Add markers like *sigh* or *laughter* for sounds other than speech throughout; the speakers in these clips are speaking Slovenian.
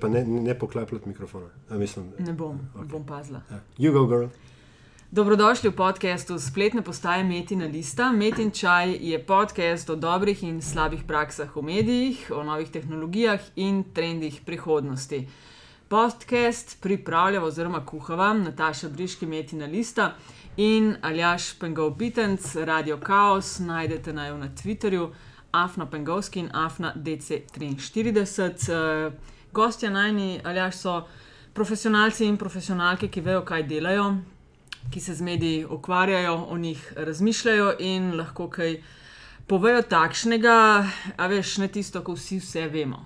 Pa ne, ne poklapljati mikrofona. A, mislim, Ne bom, okay. bom pazila. ja. You go, girl. Dobrodošli v podkastu spletne postaje Metina Lista. Metin Čaj je podcast o dobrih in slabih praksah v medijih, o novih tehnologijah in trendih prihodnosti. Podcast pripravlja oziroma kuhava Nataša Briški Metina Lista in Aljaš Pengov Bitenc, Radio Chaos, najdete naj jo na Twitterju, Afna Pengovski in Afna DC43. Gostja najni, Aljaš, so profesionalci in profesionalke, ki vejo, kaj delajo, ki se z mediji ukvarjajo, o njih razmišljajo in lahko kaj povejo takšnega, a veš, ne tisto, ko vsi vse vemo.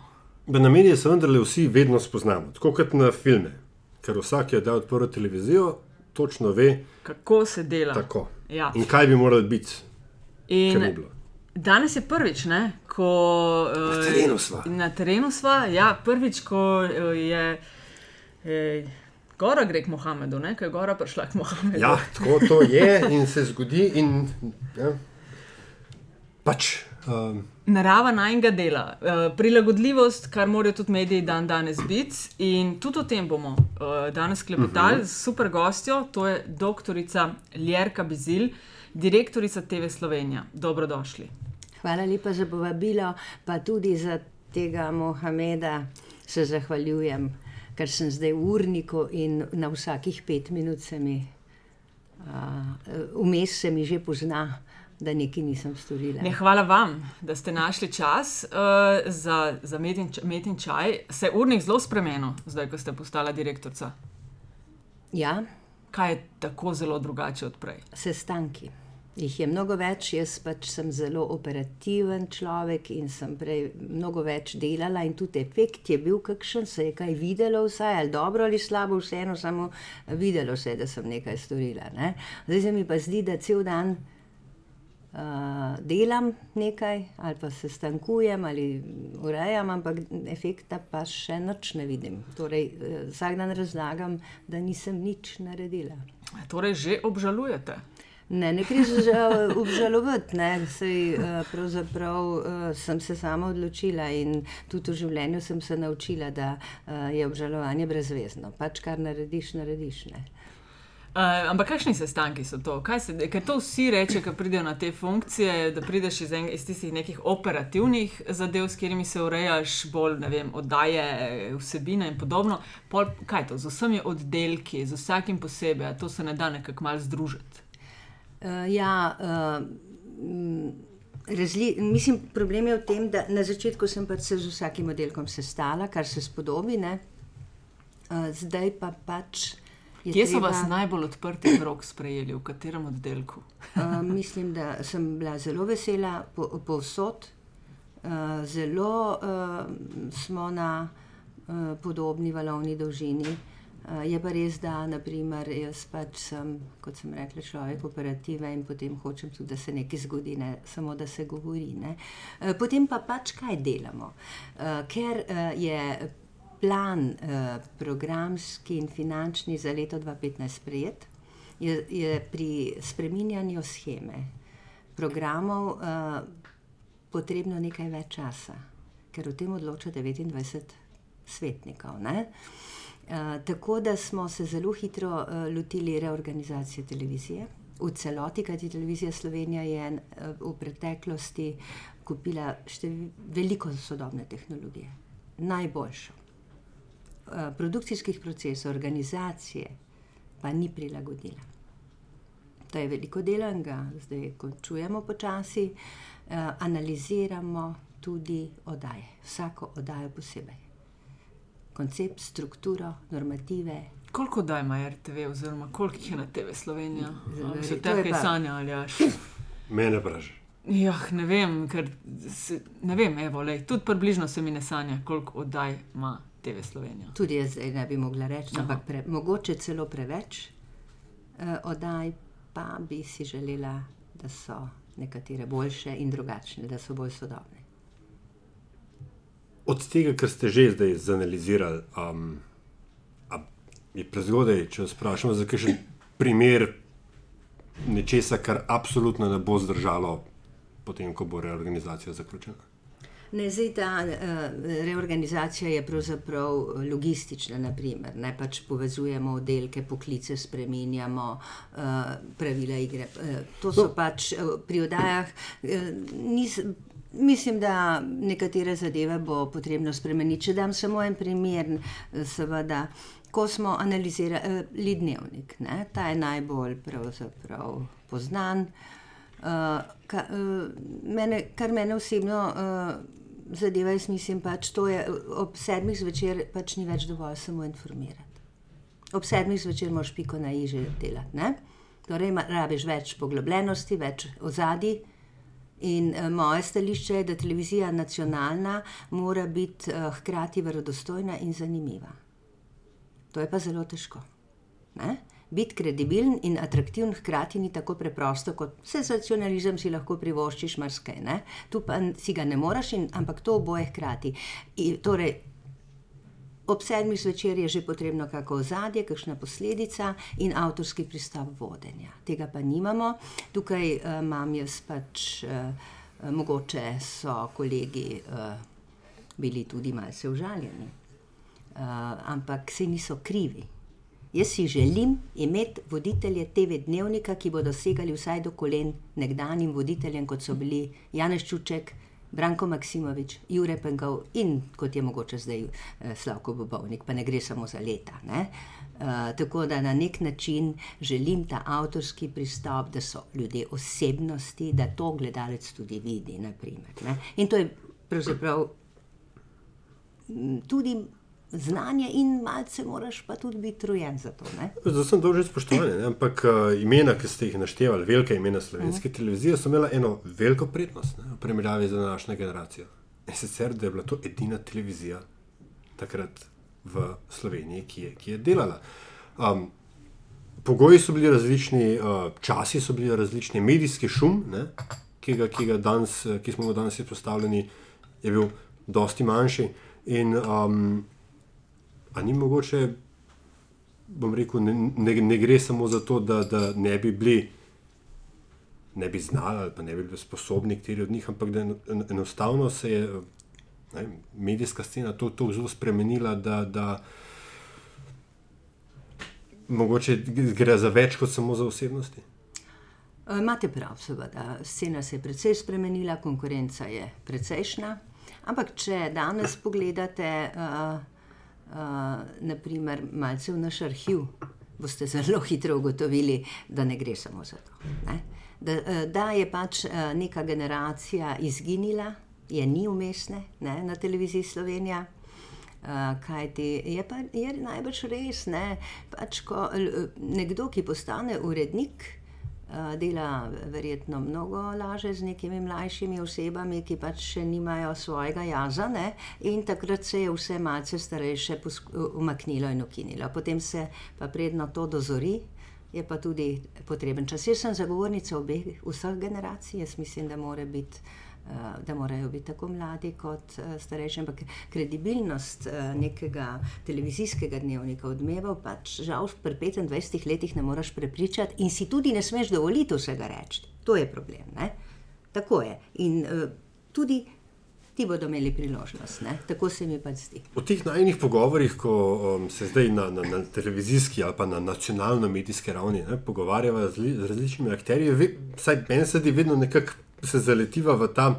Da na medije se vendarle vsi vedno spoznamo, tako kot na filme. Ker vsak je dal odprto televizijo, točno ve, Kako se dela. tako. Ja. In kaj bi moralo biti, In danes je prvič, ne, ko. Na eh, terenu sva. Na terenu sva, ja, prvič, ko eh, je. Eh, Gora gre k Mohamedu, ne, ko je gora prišla k Mohamedu. Ja, tako to je in se zgodi. In, ja. Pač, um, Narava najnega dela, uh, prilagodljivost, kar morajo tudi mediji dan danes biti. In tudi o tem bomo uh, danes klepetali uh -huh. s super gostjo, to je doktorica Ljerka Bizil, direktorica TV Slovenija. Dobrodošli. Hvala lepa za povabilo, pa tudi za tega Mohameda se zahvaljujem, ker sem zdaj v urniku in na vsakih pet minut se mi, vmes se mi že pozna, da nekaj nisem storila. Ne, hvala vam, da ste našli čas uh, za, za metin, metin čaj. Se je urnik zelo spremenil, zdaj, ko ste postala direktorica. Ja, Kaj je tako zelo drugače od prej? sestanki. Jih je mnogo več, jaz pač sem zelo operativen človek in sem prej mnogo več delala, in tudi efekt je bil kakšen, se je kaj videlo, vsaj ali dobro ali slabo, vseeno samo videlo se je, da sem nekaj storila. Ne? Zdaj se mi pa zdi, da cel dan uh, delam nekaj ali pa se stankujem ali urejam, ampak efekta pa še noč ne vidim. Torej, eh, vsak dan razlagam, da nisem nič naredila. Torej, že obžalujete. Ne, ne gre za obžalovati, ne. Sej, uh, pravzaprav uh, sem se sama odločila in tudi v življenju sem se naučila, da uh, je obžalovanje brezvezno. Pač kar narediš, narediš. Ne. Uh, ampak kakšni sestanki so to? Se, ker to vsi reče, ko pridejo na te funkcije, da prideš iz, en, iz tistih nekih operativnih zadev, s katerimi se urejaš, bolj vem, oddaje, vsebine in podobno. Pol, kaj je to? Z vsemi oddelki, z vsakim posebej, to se ne da nekako malo združiti. Uh, ja, uh, mislim, problem je v tem, da na začetku sem pač se z vsakim oddelkom sestala, kar se spodobi, ne. Uh, zdaj pa pač. je Kje so treba- vas najbolj odprti rok sprejeli, v katerem oddelku? Uh, mislim, da sem bila zelo vesela po, povsod. Uh, zelo uh, smo na uh, podobni valovni dolžini. Uh, je pa res, da naprimer, jaz pač sem, kot sem rekla, človek operative in potem hočem tudi, da se nekaj zgodi, ne samo da se govori. Ne. Uh, potem pa pač kaj delamo. Uh, ker je plan programski in finančni za leto 2015 sprejet, je, je pri spreminjanju scheme programov potrebno nekaj več časa, ker o tem odloča 29 svetnikov. Ne? Uh, tako da smo se zelo hitro uh, lotili reorganizacije televizije. V celoti, kajti televizija Slovenija je uh, v preteklosti kupila veliko sodobne tehnologije, najboljšo. Produkcijskih procesov, organizacije pa ni prilagodila. To je veliko dela in ga zdaj končujemo počasi. Analiziramo tudi oddaje, vsako oddajo posebej. Koncept, strukturo, normative. Koliko daj ima RTV, oziroma koliko jih je na TV Slovenija? Se to te kaj sanja ali jaš? mene vprašaj. Ja, ne vem, ker se, ne vem, evo, lej, tudi približno se mi ne sanja, koliko oddaj ima TV Slovenija. Tudi jaz zdaj ne bi mogla reči, Aha. ampak pre, mogoče celo preveč uh, oddaj, pa bi si želela, da so nekatere boljše in drugačne, da so bolj sodobne. Od tega, kar ste že zdaj zanalizirali, um, je prezgodaj, če vas vprašamo za kakšen primer nečesa, kar absolutno ne bo zdržalo, potem, ko bo reorganizacija zaključena. Ne, zdaj ta uh, reorganizacija je pravzaprav logistična, naprimer, ne pač povezujemo oddelke, poklice spremenjamo, uh, pravila igre. Uh, to so no. pač uh, pri oddajah. Uh, nis, mislim, da nekatere zadeve bo potrebno spremeniti. Če dam samo en primer, seveda. Ko smo analizirali dnevnik, ne, ta je najbolj poznan. Uh, ka, uh, mene, kar mene osebno uh, zadeva, jaz mislim, pač to je ob sedmih zvečer, pač ni več dovolj samo informirati. Ob sedmih zvečer moraš piko na iže delati. Ne? Torej, rabiš več poglobljenosti, več ozadij. In uh, moje stališče je, da televizija nacionalna mora biti uh, hkrati verodostojna in zanimiva. To je pa zelo težko. Ne? biti kredibilen in atraktiven, hkrati ni tako preprosto kot sensacionalizem, si lahko privoščiš marsikaj. Tu pa si ga ne moreš, ampak to oboje hkrati. In, torej, ob sedmih zvečer je že potrebno kako ozadje, kakšna posledica in avtorski pristop vodenja. Tega pa nimamo. Tukaj uh, imam jaz pač, uh, mogoče so kolegi uh, bili tudi malce užaljeni, uh, ampak se niso krivi. Jaz si želim imeti voditelje TV dnevnika, ki bodo segali vsaj do kolen nekdanjim voditeljem, kot so bili Janeš Čuček, Branko Maksimovič, Jure Pengov in kot je mogoče zdaj eh, Slavko Bobovnik, pa ne gre samo za leta. Uh, tako da na nek način želim ta avtorski pristop, da so ljudje osebnosti, da to gledalec tudi vidi. Naprimer, in to je pravzaprav tudi znanje in malce moraš pa tudi biti rojen za to. Zdaj sem dolžni spoštovati, ampak uh, imena, ki ste jih naštevali, velike imena slovenske uh mhm. -huh. televizije, so imela eno veliko prednost ne, v primerjavi z današnjo generacijo. In sicer, da je bila to edina televizija takrat v Sloveniji, ki je, ki je delala. Um, pogoji so bili različni, uh, časi so bili različni, medijski šum, ne, ki, ga, ki, ga danes, ki smo ga danes izpostavljeni, je bil dosti manjši. In, um, Ali ni mogoče, bom rekel, ne, ne, ne gre samo za to, da, da ne bi bili, ne bi znali ali pa ne bi bili sposobni nekateri od njih, ampak da enostavno se je ne, medijska scena to, to zelo spremenila, da, da mogoče gre za več kot samo za osebnosti. E, imate prav, seveda. Scena se je precej spremenila, konkurenca je precejšna. Ampak, če danes pogledate, uh, naprimer, malce v naš arhiv, boste zelo hitro ugotovili, da ne gre samo za to. Da, da je pač neka generacija izginila, je ni umestne ne, na televiziji Slovenija. Uh, kaj ti je, pa, je najbrž res, ne? pač ko nekdo, ki postane urednik, dela verjetno mnogo laže z nekimi mlajšimi osebami, ki pač še nimajo svojega jaza, ne? in takrat se je vse malce starejše umaknilo in ukinilo. Potem se pa predno to dozori. Je pa tudi potreben čas. Jaz sem zagovornica obeh, vseh generacij, jaz mislim, da mora biti Eh, da morajo biti tako mladi kot eh, starejši. Ampak kredibilnost eh, nekega televizijskega dnevnika odmeva, pač žal, pri 25 letih ne moreš prepričati in si tudi ne smeš dovoliti vsega reči. To je problem. Ne? Tako je. In tudi. Ti bodo imeli priložnost, ne? tako se mi pa zdi. V teh najmenjih pogovorih, ko um, se zdaj na, na, na televizijski ali pa na nacionalno-medijski ravni ne, pogovarjamo z, z različnimi akterji, vsaj meni se zdi vedno nekako se zaletiva v ta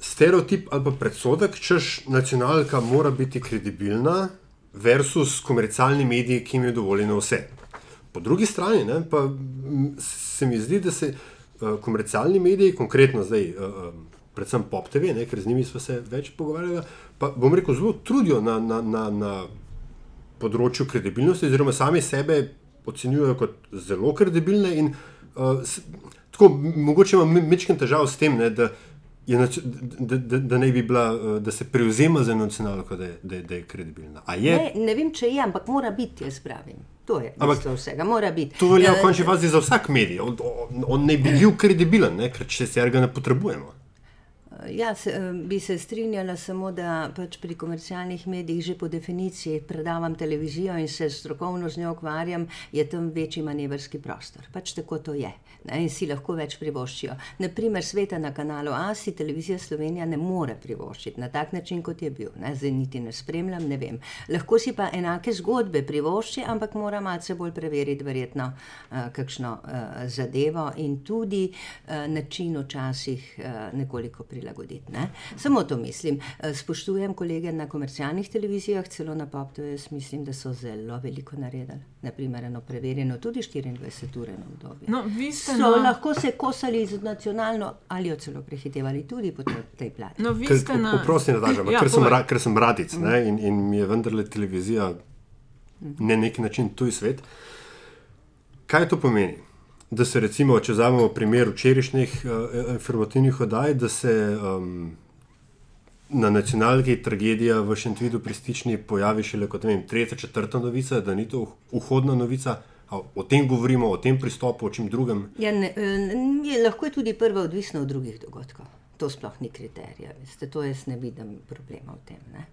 stereotip ali pa predsodek, češ nacionalka mora biti kredibilna versus komercialni mediji, ki jim je dovoljeno vse. Po drugi strani ne, pa se mi zdi, da se uh, komercialni mediji, konkretno zdaj, uh, predvsem Pop TV, ne, ker z njimi smo se več pogovarjali, pa bom rekel, zelo trudijo na, na, na, na področju kredibilnosti, oziroma sami sebe ocenjujejo kot zelo kredibilne in uh, Tako, mogoče imam nekaj težav s tem, ne, da, je, da, da, da, bi bila, eh, da se prevzema za nacionalno, da, da, da je kredibilna. Je? Ne, ne vem, če je, ampak mora biti, jaz pravim. To je ampak, vsega, mora biti. To velja v eh, končni fazi za vsak medij. On, on, on ne bi bil kredibilen, ne, ker če se ga ne potrebujemo. Ja, se, uh, bi se strinjala samo, da pač pri komercialnih medijih že po definiciji predavam televizijo in se strokovno z njo ukvarjam, je tam večji manevrski prostor. Pač tako to je. Ne, in si lahko več privoščijo. Naprimer, sveta na kanalu ASI, televizija Slovenija ne more privoščiti na tak način, kot je bil. Ne, zdaj niti ne spremljam, ne vem. Lahko si pa enake zgodbe privošči, ampak mora malce bolj preveriti, verjetno, uh, kakšno uh, zadevo in tudi uh, način včasih uh, nekoliko prilagoditi. Ne. Samo to mislim. Uh, spoštujem kolege na komercialnih televizijah, celo na PopTV, jaz mislim, da so zelo veliko naredili. Naprimer, eno preverjeno tudi 24 ur na obdobje. No, So na, lahko se kosali z nacionalno ali jo celo prehitevali tudi po tej- plati. no, vi Ker, ste na. Oprosti, Nataša, ampak Ja, ker, sem ra- ker sem radic ne, in, in mi je vendarle televizija na neki način tuj svet. Kaj to pomeni? Da se recimo, če vzamemo primer včerajšnjih uh, informativnih oddaj, da se um, na nacionalki tragedija v Šentvidu pri Stični pojavi šele kot ne vem, tretja, četrta novica, da ni to vhodna novica. O tem govorimo, o tem pristopu, o čem drugem. Ja, ne, eh, je, lahko je tudi prva odvisna od drugih dogodkov. To sploh ni kriterij. to jaz ne vidim problema v tem. Ne?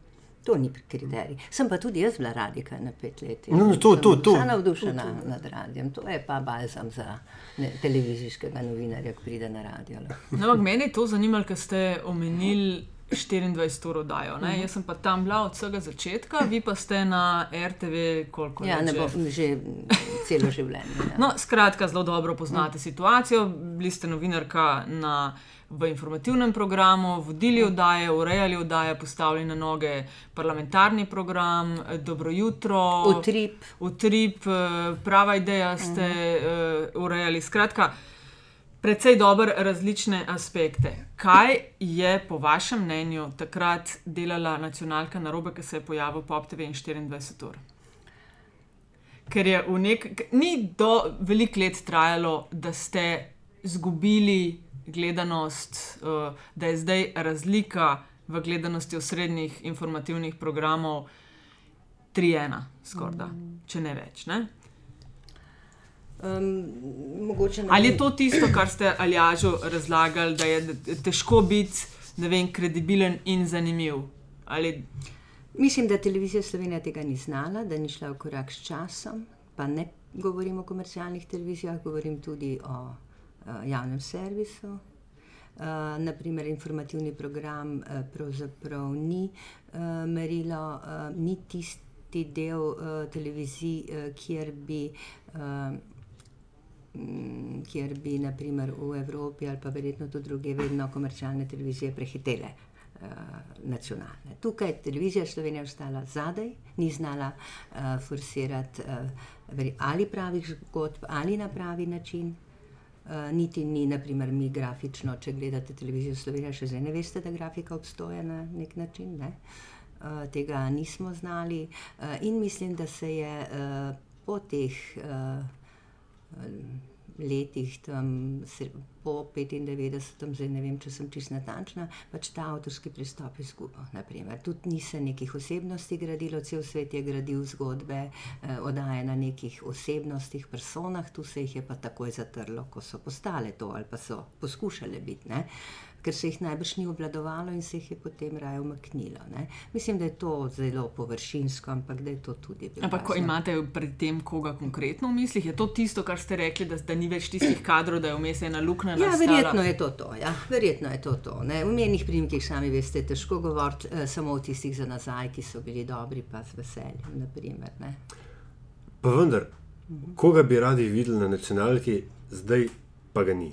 To ni kriterij. Sem pa tudi jaz bila radika na pet let. in No, no, to- sem to- to- vsa navdušena nad radijem. To je pa balzam za ne, televizijskega novinarja, ki pride na radio. No, ampak meni je to zanimalo, ker ste omenili 24 ur oddajo. Ne? Jaz sem pa tam bila od vsega začetka, vi pa ste na RTV koliko Ja, ne že? bom že celo življenje. Ja. No, skratka, zelo dobro poznate situacijo. Bili ste novinarka na, v informativnem programu, vodili oddaje, urejali oddaje, postavili na noge parlamentarni program, dobro jutro. Utrip. Utrip, eh, prava ideja ste uh, urejali. Skratka, precej dober različne aspekte. Kaj je po vašem mnenju takrat delala nacionalka na robe, ki se je pojavil Pop TV in 24 ur? Ker je v nek, ni do veliko let trajalo, da ste izgubili gledanost, uh, da je zdaj razlika v gledanosti osrednjih informativnih programov 3-1, skoraj da, če ne več. Ne? Um, Ali je to tisto, kar ste Aljažu razlagali, da je težko biti vem, kredibilen in zanimiv? Ali, Mislim, da televizija Slovenija tega ni znala, da ni šla v korak s časom. Pa ne govorim o komercialnih televizijah, govorim tudi o uh, javnem servisu. Uh, naprimer, informativni program uh, pravzaprav ni uh, merilo, uh, ni tisti del uh, televizij, uh, kjer bi. Uh, Kjer bi, naprimer, v Evropi ali pa verjetno tudi druge, vedno komercialne televizije prehitele uh, nacionalne. Tukaj je televizija Slovenija ostala zadaj, ni znala uh, forsirati uh, ali pravih zgodb, ali na pravi način. Uh, niti ni, naprimer, mi grafično, če gledate televizijo Slovenija, še zdaj ne veste, da grafika obstoja na nek način. Ne? Uh, tega nismo znali uh, in mislim, da se je uh, po teh uh, letih, tam, po 95, zdaj ne vem, če sem čist natančna, pač ta avtorski pristop izgubil. naprimer. Tudi ni se nekih osebnosti gradilo, cel svet je gradil zgodbe, eh, oddaje na nekih osebnostih, personah, tu se jih je pa takoj zatrlo, ko so postale to ali pa so poskušale biti. Ne? Ker se jih najbrž ni obvladovalo in se jih je potem raje umaknilo. Ne? Mislim, da je to zelo površinsko, ampak da je to tudi bilo. ampak, ko imate pri tem koga konkretno v mislih, je to tisto, kar ste rekli, da, da ni več tistih kadrov, da je vmes ena luknja. Ja, nastala? verjetno je to to. Ja. Verjetno je to to. Ne. V menih primkih, sami veste, težko govoriti eh, samo o tistih za nazaj, ki so bili dobri, pa z veseljem. Naprimer, ne. Pa vendar, koga bi radi videli na nacionalki, zdaj pa ga ni.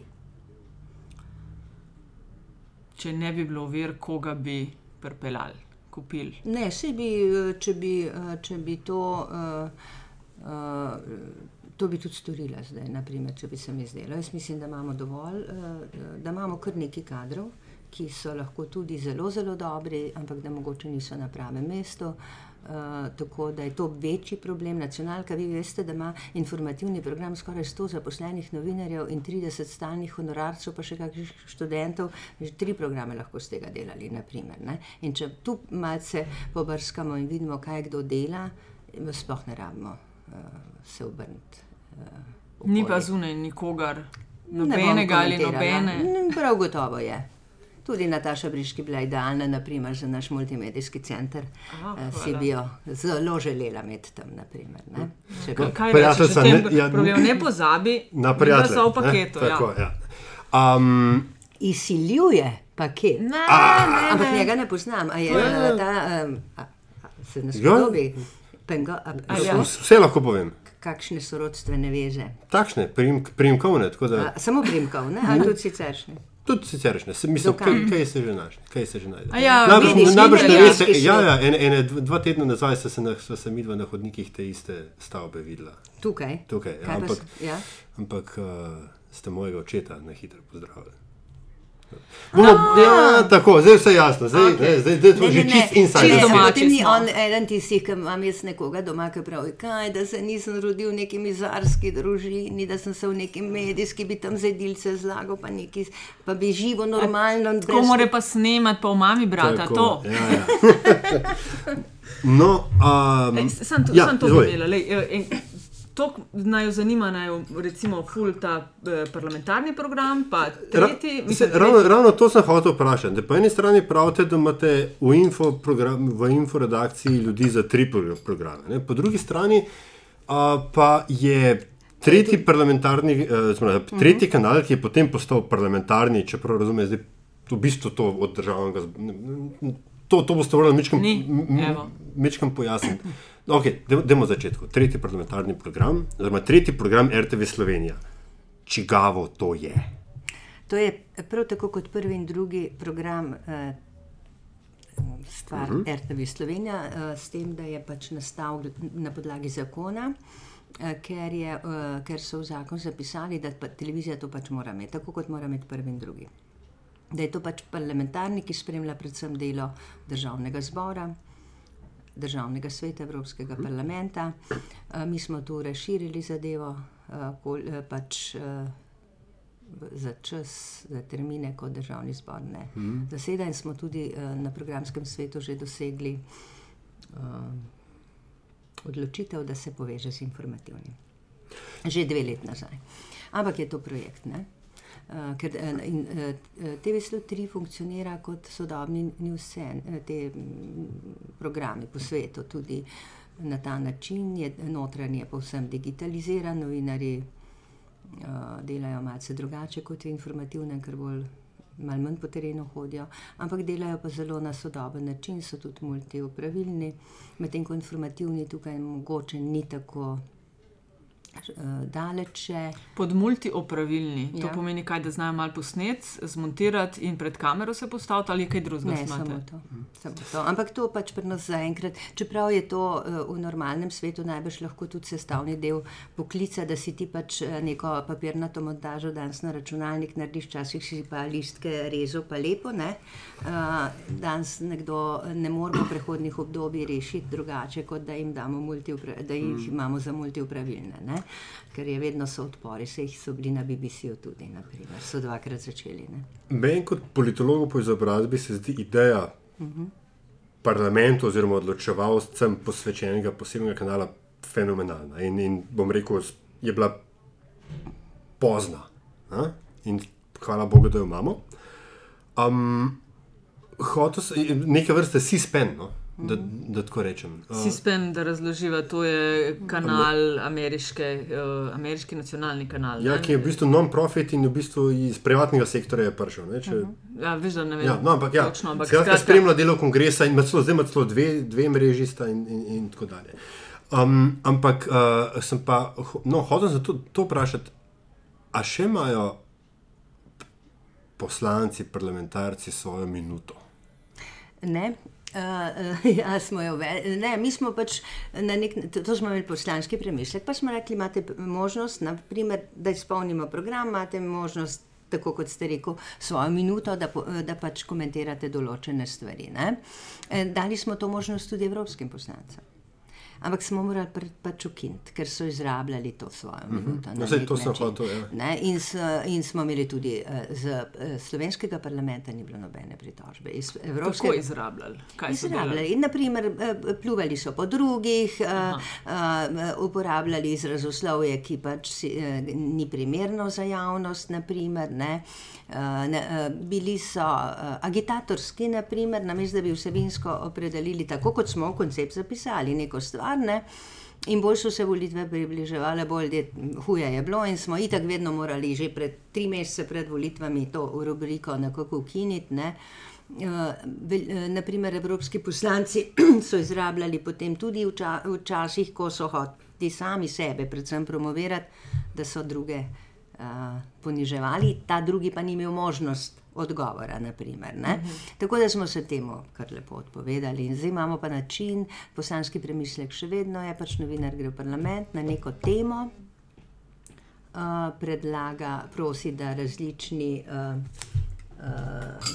Če ne bi bilo vir, koga bi pripeljali, kupili. Ne, saj bi, če bi, če bi to, uh, uh, to bi tudi storila zdaj, naprimer, če bi se mi zdelo. Jaz mislim, da imamo dovolj, uh, da imamo kar nekaj kadrov, ki so lahko tudi zelo, zelo dobri, ampak da mogoče niso na pravem mestu. Uh, tako da je to večji problem. Nacionalka, vi veste, da ima informativni program skoraj 100 zaposlenih novinarjev in 30 stalnih honorarcev, pa še kakšnih študentov. Že tri programe lahko z tega delali. Naprimer, ne. in če tu malce pobrskamo in vidimo, kaj kdo dela, sploh ne rabimo uh, se obrniti. Uh, Ni pa zunaj nikogar, nobenega ali nobene. Prav gotovo je. Tudi Nataša Briški bila idealna, naprimer, za naš multimedijski center. Aha, Eh, si bi jo zelo želela imeti tam. Naprimer, ne. Če bi- Kaj Prijateljica, rečeš, tem ne- ja, pravijo, ne pozabi, Na prijatelje. so v ne, paketu. Tako, ja. ja. Um, Izsiljuje paket. Ne, Ampak ne, njega ne. ne poznam. A je Ja. eh, ta, um, a, a, se ne Ja. spodobi? Pengo, a, A ja. vse lahko povem. kakšne so rodstvene veze? Takšne, prim, primkovne. tako Da, A, samo primkov, ne? ali tudi siceršnje? Tudi siceršne. Se- Mislim, kaj, kaj se že najde? Kaj se že najde? A ja, najbrž, vidiš, najbrž ne veste. Ja, ja, ene, ene, dv- dva tedna nazaj sva se, na, se midva na hodnikih te iste stavbe videla. Tukaj. Tukaj, ja, ampak, ja? ampak uh, ste mojega očeta na hitro pozdravili. Bomo, ja, tako, zdaj je vse jasno, zdaj, okay. ne, zdaj, zdaj je to že čist inside. Čisto information. domači ni on eden tistih, ki imam jaz nekoga doma, ki pravi, kaj, da se nisem rodil v neki mizarski družini, da sem se v neki medijski, bi tam zedilce zlagal, pa, neki, pa bi živo normalno. Tako mora pa snemati, pa v mami brata. Tako, To. Ja, ja. *laughs* no, um, Ej, Sam to, ja, sam to povedala. To naj jo zanima, naj recimo ful ta eh, parlamentarni program, pa Ra, tretji. se, mislim, ravno, ravno to sem hotel vprašati. Da po eni strani pravite, da imate v info, program, v info redakciji ljudi za tri pro- programe, ne? po drugi strani a, pa je tretji parlamentarni, eh, zmrali, tretji kanal, ki je potem postal parlamentarni, čeprav razumem, zdaj v bistvu to od državnega. To, to boste morali mečkam, mečkam pojasniti. Okay, Demo od začetka. Tretji parlamentarni program, oziroma tretji program RTV Slovenija. Čigavo to je? To je prav tako kot prvi in drugi program. Eh, Stvar uh -huh. RTV Slovenija, uh, s tem, da je pač nastal na podlagi zakona, uh, ker, je, uh, ker so v zakon zapisali, da televizija to pač mora imeti, tako kot mora imeti prvi in drugi. Da je to pač parlamentarni, ki spremlja predvsem delo državnega zbora, državnega sveta, Evropskega -huh. parlamenta. Uh, mi smo tu razširili zadevo, kol, uh, pač. Za čas, za termine, kot državni zbor ne mm. zaseda, in smo tudi uh, na programskem svetu že dosegli uh, odločitev, da se poveže z informativnim. Že dve leti nazaj. Ampak je to projekt. Ne? Uh, ker uh, in, uh, TV103 funkcionira kot sodobni newsen, te mm, programi po svetu, tudi na ta način je notranje povsem digitaliziran, novinari uh, delajo malce drugače kot v informativnem, ker bolj malo manj po terenu hodijo, ampak delajo pa zelo na sodoben način, so tudi multiupravilni, medtem ko informativni tukaj mogoče ni tako daleče. Pod multiopravilni. To Ja. pomeni, kaj, da znajo malo posnet, zmontirati in pred kamero se postaviti ali kaj drugega. Ne, samo to, samo to. Ampak to pač pri nas zaenkrat, čeprav je to uh, v normalnem svetu najbrž lahko tudi sestavni del poklica, da si ti pač eh, neko papirnato montažo danes na računalnik narediš, včasih si pa listke rezal, pa lepo. Ne? Danes nekdo ne more v prehodnih obdobjih rešiti drugače, kot da jim damo multiupra- da jih imamo za multiupravilne. Ne? Ker je vedno so odpori, se jih so bili na BBC-ju tudi, naprimer, so dvakrat začeli. Ne? Meni kot politologu po izobrazbi se zdi ideja uh -huh. parlamentu oziroma odločevalcem posvečenega posebnega kanala fenomenalna. In, in bom rekel, je bila pozna. A? In hvala Bogu, da jo imamo. Um, hotel sem, neke vrste si-spen, no? Da, da tako rečem. Uh, Sispen, da razloživa, to je kanal, ameriške, uh, ameriški nacionalni kanal. ja, ne? ki je v bistvu non-profit in v bistvu iz privatnega sektorja je prišel. Ne, če, uh -huh. Ja, veš, da ne vem. Ja, no, ampak ja, točno, ampak skratka, skratka, spremlja delo kongresa in celo, zdaj ima celo dve, dve mreži sta in, in, in tako dalje. Um, ampak uh, sem pa, no, hotel sem to, to vprašati, a še imajo poslanci, parlamentarci svojo minuto? Ne. Uh, *laughs* ja, smo jo ve- ne, mi smo pač na nek način, to smo imeli poslanski premislek, pa smo rekli, imate možnost, naprimer, da izpolnimo program, imate možnost, tako kot ste rekel, svojo minuto, da, po, da pač komentirate določene stvari. Ne? Eh, Dali smo to možnost tudi evropskim poslancem. Ampak smo morali pr- pač ukiniti, ker so izrabljali to svojo minuto. na No, saj nek to sem hotel, ja. Ne, in, s, in smo imeli tudi eh, z eh, slovenskega parlamenta ni bilo nobene pritožbe. Iz Kako Evropskega izrabljali? Kaj so delali? Izrabljali. In, naprimer, eh, pljuvali so po drugih, eh, eh, uporabljali izrazoslovje, ki pač si, eh, ni primerno za javnost. Naprimer, ne. Eh, ne, eh, Bili so eh, agitatorski, naprimer, namesto da bi vsebinsko opredelili tako, kot smo v koncept zapisali, neko stvar. Ne. In bolj so se volitve približevale, bolj je, huje je bilo, in smo itak vedno morali že pred tri mesece pred volitvami to rubriko nekako ukiniti. Ne. Uh, naprimer, evropski poslanci *clears throat* so izrabljali potem tudi v ča- včasih, ko so hoteli sami sebe, predvsem promovirati, da so druge poniževali, ta drugi pa ni imel možnost odgovora. Naprimer, ne. Tako da smo se temu kar lepo odpovedali. In zdaj imamo pa način, poslanski premislek še vedno je, pač novinar gre v parlament na neko temo, uh, predlaga, prosi, da različni. Uh, Uh,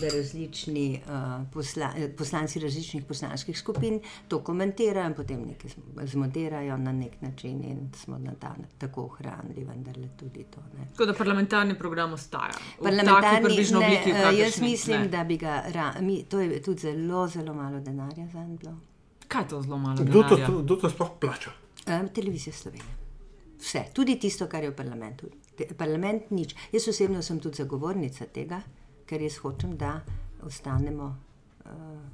da različni uh, posla, eh, poslanci različnih poslanskih skupin to komentirajo in potem nekaj zm- zmontirajo na nek način, in smo na ta, tako ohranili, vendarle tudi to. Ne. Tako da parlamentarni program ostaja. Parlamentarni, približno ne, obliki, v eh, jaz mislim, ne. da bi ga, ra, mi, to je tudi zelo, zelo malo denarja za en bilo. Kaj je to zelo malo? Kdo to, kdo to sploh plača? Um, televizija Slovenija. Vse, tudi tisto, kar je v parlamentu. Te, parlament nič. Jaz osebno sem tudi zagovornica tega, ker jaz hočem, da ostanemo uh,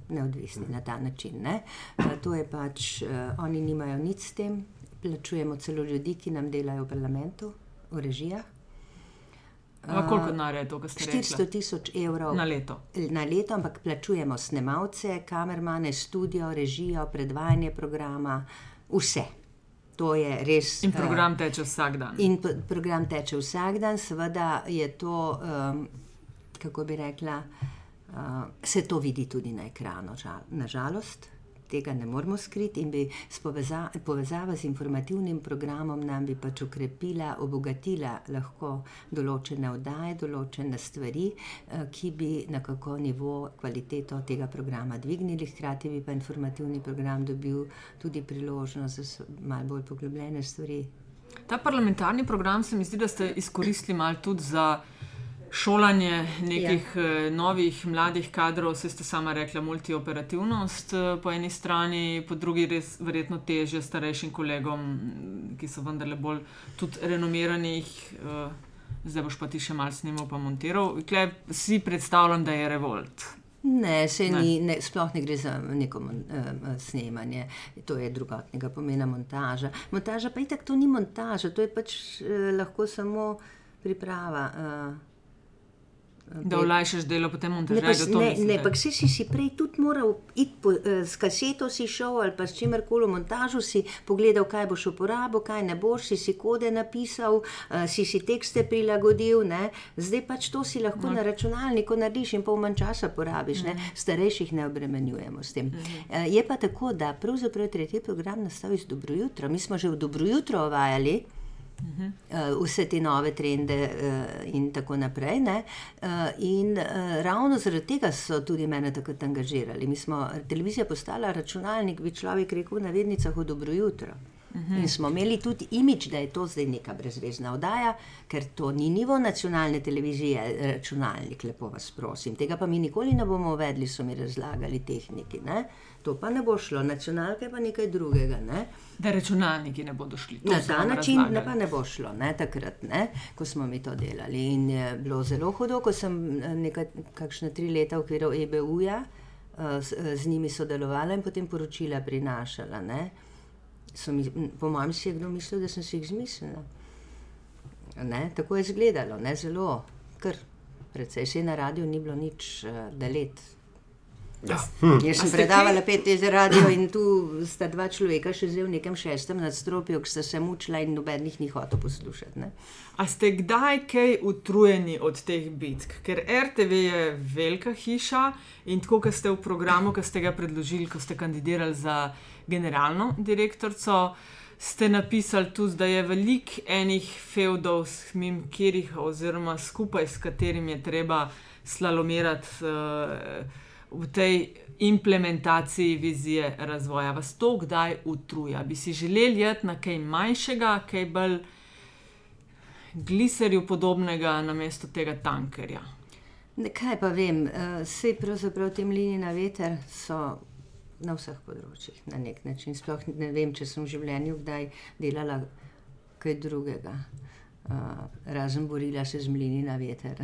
neodvisni na ta način. Ne? Uh, to je pač, uh, oni nimajo nič s tem, plačujemo celo ljudi, ki nam delajo v parlamentu, v režijah. Ampak koliko denarja je to, kar ste 400 rekli? tisoč evrov Na leto. na leto, ampak plačujemo snemalce, kamermane, studio, režijo, predvajanje programa, vse. To je res. In program teče vsak dan. In program teče vsak dan, seveda je to, um, kako bi rekla, uh, se to vidi tudi na ekranu, žal, nažalost. Tega ne moremo skriti, in bi s poveza, povezava z informativnim programom nam bi pač ukrepila, obogatila lahko določene oddaje, določene stvari, eh, ki bi nekako nivo, kvaliteto tega programa dvignili, hkrati bi pa informativni program dobil tudi priložnost za malo bolj poglobljene stvari, Ta parlamentarni program se mi zdi, da ste izkoristili malo tudi za šolanje nekih ja. novih mladih kadrov, se ste sama rekla, multioperativnost eh, po eni strani, po drugi res verjetno teže starejšim kolegom, ki so vendarle bolj tudi renomiranih. eh, Zdaj boš pa ti še malo snimal, pa montiral. Tukaj si predstavljam, da je revolt. Ne, se Ne. ni, ne, sploh ne gre za neko mon, uh, snemanje, to je drugotnega pomena montaža. Montaža pa itak to ni montaža, to je pač uh, lahko samo priprava. Uh, Da olajšaš delo potem Ne, montaža. pa, s- ne, ne, pa si, si si prej tudi moral iti po, eh, s kaseto, si šel ali pa s čimerkoli v montažu, si pogledal, kaj boš uporabil, kaj ne boš, si si kode napisal, eh, si si tekste prilagodil. Ne. Zdaj pač to si lahko no. na računalniku narediš in pol manj časa porabiš. Ne. Starejših ne obremenjujemo s tem. Eh, Je pa tako, da pravzaprav tretji program nastal iz Dobro jutro. Mi smo že v Dobro jutro uvajali. Uh, vse te nove trende, uh, in tako naprej. ne. Uh, in ravno zaradi tega so tudi mene takrat angažirali. Mi smo, televizija postala računalnik, bi človek rekel, v navednicah v dobro jutro. In smo imeli tudi imič, da je to zdaj neka brezvezna oddaja, ker to ni nivo nacionalne televizije, računalnik, lepo vas prosim. Tega pa mi nikoli ne bomo uvedli, so mi razlagali tehniki. Ne? To pa ne bo šlo, nacionalka je pa nekaj drugega. Ne? Da računalniki ne bodo šli. To Na ta način ne razlagali. pa ne bo šlo, ne, takrat, ne, ko smo mi to delali. In je bilo zelo hudo, ko sem eh, nekaj, kakšne tri leta v okviru EBU-ja eh, z, eh, z njimi sodelovala in potem poročila prinašala. Ne. So Mi, m, po mojem si je kdo mislil, da sem si jih izmislila. Ne, tako je izgledalo, ne zelo, kar precej. Še na radiju ni bilo nič uh, delet. Ja. Jaz sem predavala pet let za radio in tu sta dva človeka še zdaj v nekem šestem nadstropju, ki sta se mučila in nobenih ni hotel poslušati. Ne? A ste kdaj kaj utrujeni od teh bitk? Ker RTV je velika hiša in tako, kot ste v programu, ki ste ga predložili, ko ste kandidirali za generalno direktorico, ste napisali tudi, da je veliko enih feudov, kjerih, oziroma skupaj s katerimi je treba slalomirati. Uh, v tej implementaciji vizije razvoja. Vas to kdaj utruja? Bi si želeli jeti na kaj manjšega, kaj bolj gliserju podobnega, namesto tega tankerja? Kaj pa vem, vse pravzaprav te mlini na veter so na vseh področjih na nek način. Sploh ne vem, če sem v življenju kdaj delala kaj drugega. Uh, razen borila se z mlini na veter.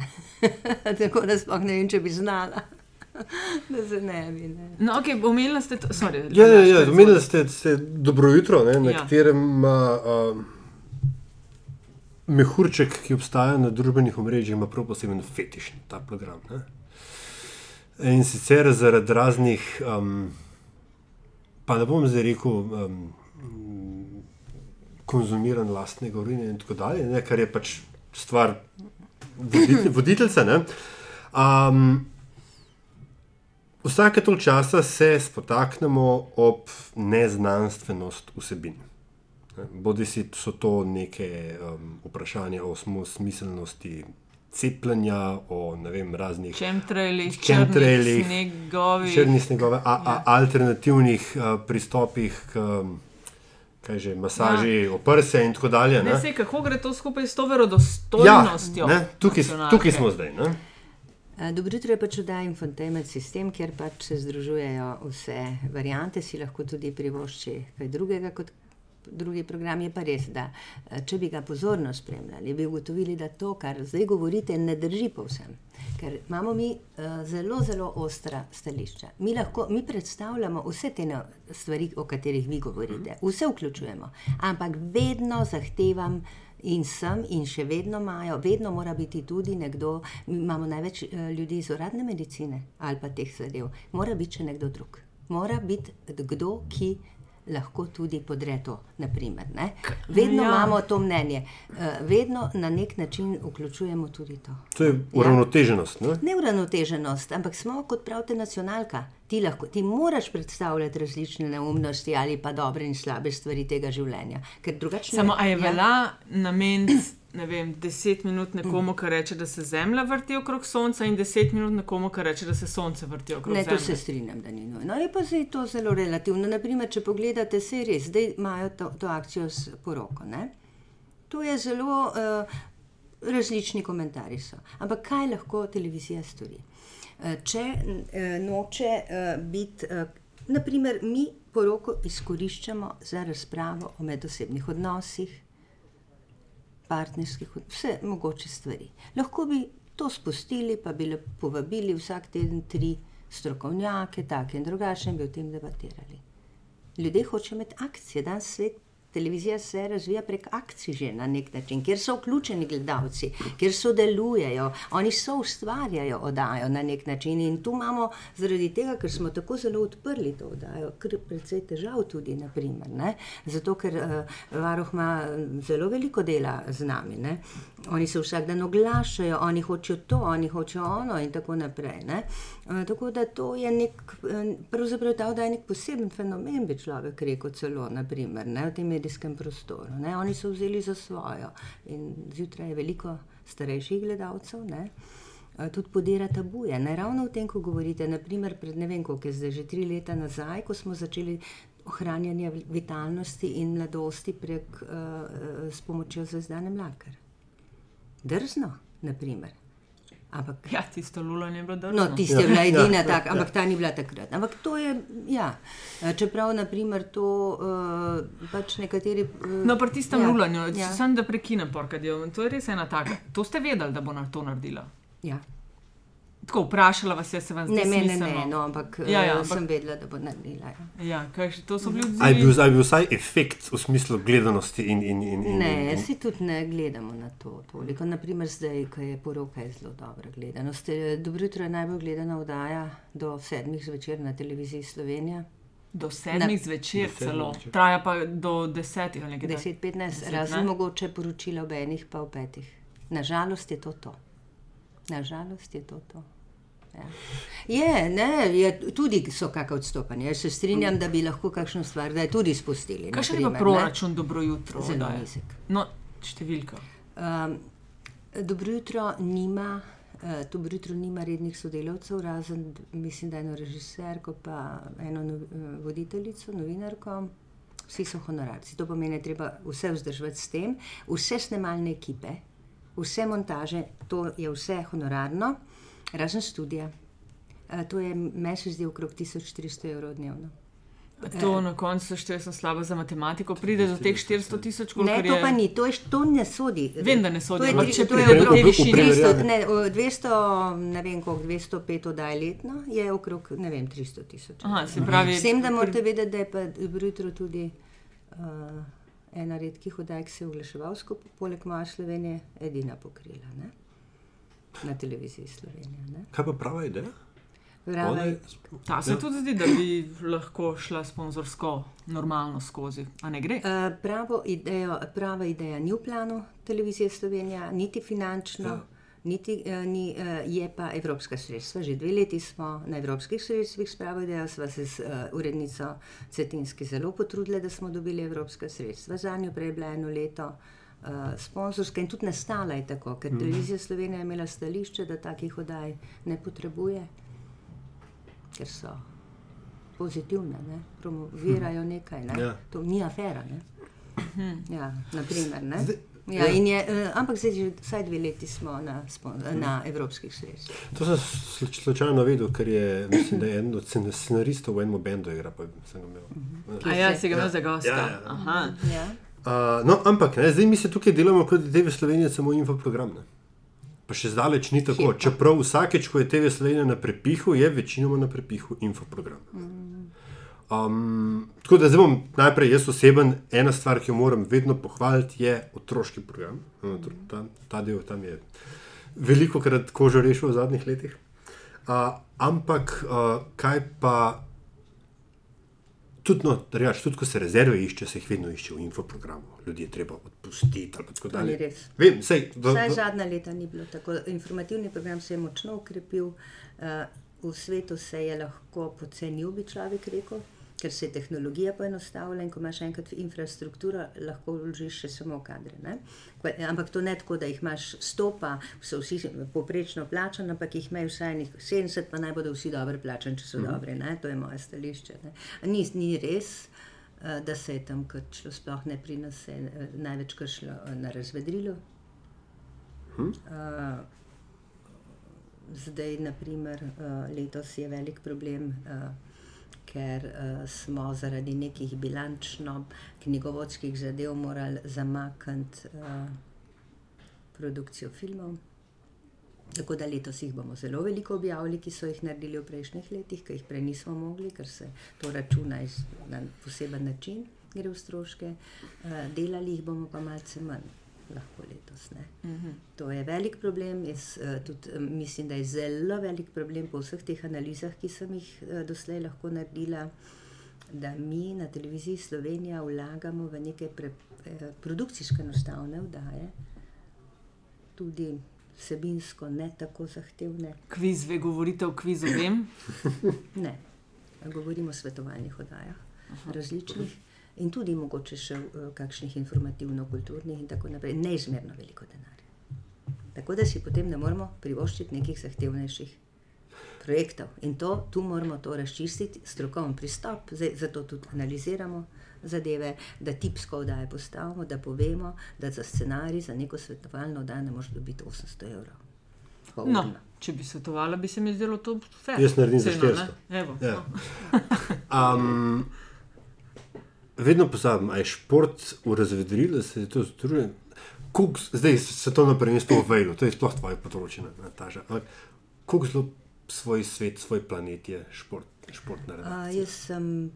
*laughs* Tako da sploh ne vem, če bi znala. *laughs* da se ne bi. Ne. No, ok, omenili ste to. Sorry, Ja, ja, ja, omenili ste, ste dobro jutro, ne, na Ja. katerem ima um, mehurček, ki obstaja na družbenih omrežjih, ima prav poseben fetiš ta program. Ne. In sicer zaradi raznih, um, pa ne bom zdaj rekel, um, konzumiran lastnega urina in tako dalje, ne, kar je pač stvar vodit, *laughs* voditeljca. Ne. Um, Vsake toliko časa se spotaknemo ob neznanstvenost vsebin. Bodi si so to neke um, vprašanja o smiselnosti cepljenja, o ne vem, raznih črnih snegovih. črnih snegove, a, a, Ja. alternativnih uh, pristopih k kaj že, masaži ja. oprse in tako dalje. Ne ne. vem, kako gre to skupaj s to Ja, verodostojnostjo. ne, tukaj, tukaj smo zdaj. Ne? Uh, Dobro jutro je pač oddaja Infotainment sistem, kjer pač se združujejo vse variante, si lahko tudi privošči kaj drugega kot drugi program. Je pa res, da eh, če bi ga pozorno spremljali, bi ugotovili, da to, kar zdaj govorite, ne drži povsem. Ker imamo mi uh, zelo, zelo ostra stališča. Mi, lahko, mi predstavljamo vse te no- stvari, o katerih vi govorite, vse vključujemo, ampak vedno zahtevam in sem, in še vedno imajo, vedno mora biti tudi nekdo, mi imamo največ eh, ljudi iz uradne medicine ali pa teh zadev, mora biti še nekdo drug. Mora biti kdo, ki lahko tudi podre to. Naprimer, ne? vedno Ja. ja. imamo to mnenje, eh, vedno na nek način vključujemo tudi to. To je uravnoteženost. Ne? Neuravnoteženost, ampak smo, kot pravite, nacionalka. Ti, lahko, ti moraš predstavljati različne neumnosti ali pa dobre in slabe stvari tega življenja. Ker drugače ne- Samo, a je ja. vela nameniti, ne vem, deset minut nekomu, ki reče, da se Zemlja vrti okrog Sonca, in deset minut nekomu, ki reče, da se Sonce vrti okrog Ne, to Zemlje. se strinjam, da ni nujno. Je pa zdaj to zelo relativno. Naprimer, če pogledate, se je res, zdaj imajo to, to akcijo s poroko. Ne? To je zelo uh, različni komentarji. So. Ampak kaj lahko televizija stori? Uh, če uh, noče uh, biti, uh, naprimer, mi poroko izkoriščamo za razpravo o medosebnih odnosih, partnerskih, vse mogoče stvari. Lahko bi to spustili, pa bi povabili vsak teden tri strokovnjake, take in drugačne, in bi o tem debatirali. Ljudje hočejo imeti akcije, danes svet. Televizija se razvija prek akcij že na nek način, kjer so vključeni gledalci, kjer sodelujejo, oni so ustvarjajo oddajo na nek način. In tu imamo, zaradi tega, ker smo tako zelo odprli to oddajo, kar precej težav tudi, naprimer, ne? zato ker uh, varuh ima zelo veliko dela z nami. Ne? Oni se vsak dan oglašajo, oni hočejo to, oni hočejo ono in tako naprej. Ne? Uh, tako da to je nek, eh, pravzaprav ta oddaja je nek poseben fenomen, bi človek rekel celo, naprimer, ne? v tem medijskem prostoru. Ne? Oni so vzeli za svojo in zjutraj je veliko starejših gledalcev. Ne? Eh, Tudi podira tabuje. Ne ravno v tem, ko govorite, naprimer, pred ne vem, koliko je zdaj, že tri leta nazaj, ko smo začeli ohranjanje vitalnosti in mladosti prek, uh, s pomočjo zvezdane mlakar. Drzno, naprimer. Ampak Ja, tisto lulanje je bilo drzno. No, tista je bila Ja, edina ja, taka, ja. ampak ta ni bila takrat. Ampak to je, ja. Čeprav, naprimer, to uh, pač nekateri. Uh, No, pri tistem ja, lulanju, ja. Ja, sem da prekinem, porkadijo. To je res ena taka. To ste vedeli, da bo na to naredila. ja. Tako vprašala vas je, se vam zdi Ne, mene ne, no, ampak Ja, ja, ja, ja, ampak- sem vedela, da bo naredila. Ja. Ja, kaj, še- to so bili bil, odzivi. a je bil vsaj efekt v smislu gledanosti in. in, in, in Ne, in, si tudi ne gledamo na to toliko. Naprimer, zdaj, ko je poroka, je zelo dobra gledanost. Eh, Dobro jutro je najbolj gledana oddaja do sedmih zvečer na televiziji Slovenija. Do sedmih Na- zvečer Do celo, zvečer. traja pa do desetih ali nekaj. takega. 10-15, Deset, razen ne? mogoče poročila ob enih, pa ob petih. Nažalost je to to. Nažalost je to to. Ja. Je, ne, je, tudi so kakšne odstopanja. Jaz se strinjam, da bi lahko kakšno stvar da je tudi spustili. Kakšen je naprimer, ne. proračun, dobro jutro? Zelo nizek. No, številka. Um, dobro jutro nima Uh, tu Brutro nima rednih sodelavcev, razen mislim, da eno režiserko, pa eno no, uh, voditeljico, novinarko. Vsi so honorarci. To pomeni, da je treba vse vzdrževati s tem, vse snemalne ekipe, vse montaže, to je vse honorarno, razen študija. Uh, to je mesec zdi okrog 1400 evrov dnevno. To na koncu šteje, sem slaba za matematiko, pride do teh 400 tisoč, koliko Ne, to je. pa ni, to, je, to ne sodi. Vem, da ne sodi, To je, tri- če to je okrog te višine. 200, ne, o, 200, ne vem koliko, 205 oddaj letno, je okrog, ne vem, 300 tisoč. Aha, se pravi, Vsem, da morate vedeti, da je pa Brutro tudi uh, ena redkih oddaj, ki se je oglaševalsko, poleg moje Slovenije, edina pokrila ne? Na televiziji Slovenije. Ne? Kaj pa prava ideja? Je- Ta se Ja. tudi zdi, da bi lahko šla sponzorsko normalno skozi, a ne gre. Uh, pravo idejo, prava ideja ni v planu televizije Slovenija, niti finančno. Ja. Niti, uh, ni, uh, je pa evropska sredstva. Že dve leti smo na evropskih sredstvih s pravo idejo, sva se z uh, urednico Cetinski zelo potrudili, da smo dobili evropska sredstva. Za njo prej je bila eno leto uh, sponzorska in tudi nastala je tako, ker mm. televizija Slovenija je imela stališče, da takih oddaj ne potrebuje, ker so pozitivne, ne? promovirajo nekaj. Ne? Ja. To ni afera. Ne? Ja, naprimer, ne? Zdaj- Ja, ja. in je, eh, ampak zdaj že vsaj dve leti smo na, na evropskih sredstvih. To sem sl- slučajno vedel, ker je, mislim, da je eden od scen- scenaristov v enem bendu igra. pa sem ga imel. A ja, si ga imel za gosta. Ja, ja. Aha. Ja. Uh, no, ampak ne, zdaj mi se tukaj delamo kot TV Slovenija, samo infoprogram. Ne? Pa še zdaleč ni tako. Pa? Čeprav vsakeč, ko je TV Slovenija na prepihu, je večinoma na prepihu infoprogram. Um, tako da zdaj bom najprej jaz oseben. Ena stvar, ki jo moram vedno pohvaliti, je otroški program. No, tr- Ta, ta del tam je veliko krat kožo rešil v zadnjih letih. Uh, ampak uh, kaj pa tudi, no, reč, tudi ko se rezerve išče, se jih vedno išče v infoprogramu. Ljudje je treba odpustiti. Vem, sej, v, Vsaj v, zadnja leta ni bilo tako. Informativni program se je močno ukrepil, uh, v svetu se je lahko pocenil, bi človek rekel, ker se je tehnologija poenostavila in ko imaš enkrat infrastrukturo, lahko vložiš še samo kadre. Ne? Ampak to ne tako, da jih imaš stopa, so vsi poprečno plačani, ampak jih imaš vsaj enih 70, pa naj bodo vsi dobro plačani, če so mm. dobri. Ne? To je moje stališče. Ne? Ni, ni res. eh, Da se je tam krčilo, sploh ne pri nas, se je eh, največ kršilo eh, na razvedrilu, Uh, zdaj, naprimer, uh, letos je velik problem, uh, ker uh, smo zaradi nekih bilančno-knjigovodskih zadev morali zamakniti uh, produkcijo filmov. Tako da letos jih bomo zelo veliko objavili, ki so jih naredili v prejšnjih letih, ki jih prej nismo mogli, ker se to računa na poseben način, gre v stroške. Uh, delali jih bomo pa malce manj, lahko letos. Ne. To je velik problem. Jaz uh, tudi um, mislim, da je zelo velik problem po vseh teh analizah, ki sem jih uh, doslej lahko naredila, da mi na televiziji Slovenija vlagamo v neke pre, eh, produkcijske enostavne vdaje, tudi vsebinsko ne tako zahtevne. Kviz, ve, govorite o kvizu, vem. Ne, govorimo o svetovalnih oddajah, različnih. In tudi mogoče še v kakšnih informativno-kulturnih in tako naprej, neizmerno veliko denarja. Tako da si potem ne moremo privoščiti nekih zahtevnejših projektov. In to, tu moramo to razčistiti, strokoven pristop, zdaj, zato tudi analiziramo zadeve, da tipsko oddaje postavimo, da povemo, da za scenarij, za neko svetovalno oddajo ne moreš dobiti 800 evrov. No, urno. če bi svetovala, bi se mi zdelo to fair. Jaz naredim za ceno, 400. ne? Evo, Ja. no. *laughs* Um, vedno pozabim, a je šport v razvedrilu, da se je to. Kuk, zdaj svetovno prvenstvo v Vejlu, to je sploh tvoje področje, Nataša. Kako zelo svoj svet, svoj planet je šport, športna A, redakcija? jaz sem,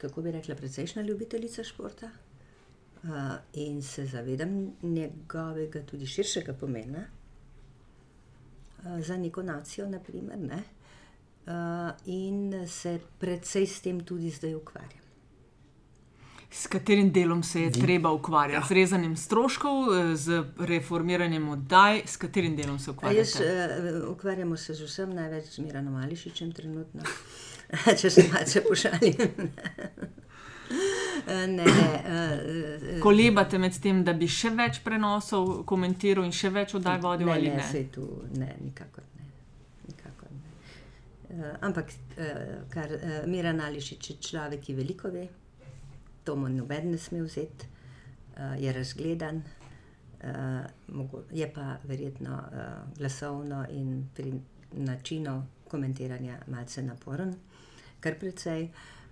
kako bi rekla, precejšna ljubiteljica športa a, in se zavedam njegovega tudi širšega pomena a, za neko nacijo, naprimer, ne? A, in se precej s tem tudi zdaj ukvarjam. S katerim delom se je treba ukvarjati? Ja. Z rezanjem stroškov, eh, z reformiranjem oddaj, s katerim delom se A jaz, ukvarjate? uh, ukvarjamo se z vsem, največ z Miranom Ališičem trenutno, *laughs* če se malce pošalim. *laughs* Eh, ne, uh, Kolebate med tem, da bi še več prenosov komentiral in še več oddaj vodil ne, ali ne, ne? saj tu, ne, nikakor ne. Nikakor ne. Uh, ampak, uh, kar uh, Mira Nališič je človek, ki veliko ve, to mu noben ne sme vzeti, uh, je razgledan, uh, je pa verjetno uh, glasovno in pri načinu komentiranja malce naporen, kar precej.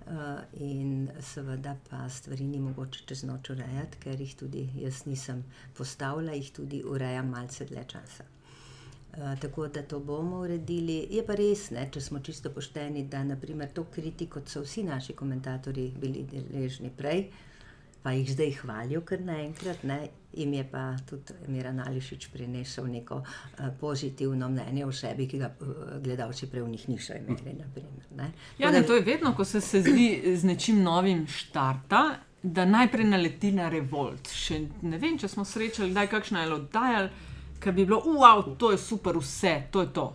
Uh, in seveda pa stvari ni mogoče čez noč urejati, ker jih tudi jaz nisem postavila, jih tudi urejam malce dlje časa. Uh, tako da to bomo uredili. Je pa res, ne, če smo čisto pošteni, da naprimer to kritiko, so vsi naši komentatorji bili deležni prej, pa jih zdaj hvalijo kar naenkrat, ne, jim je pa tudi Mira Nališič prinesel neko uh, pozitivno mnenje o sebi, ki ga uh, gledalci prej v njih niso imeli. Naprimer, ne. Ja, ne, to je vedno, ko se, se zdi z nečim novim štarta, da najprej naleti na revolt. Še ne vem, če smo srečali, da je kakšna je oddajal, ki bi bilo, wow, to je super, vse, to je to.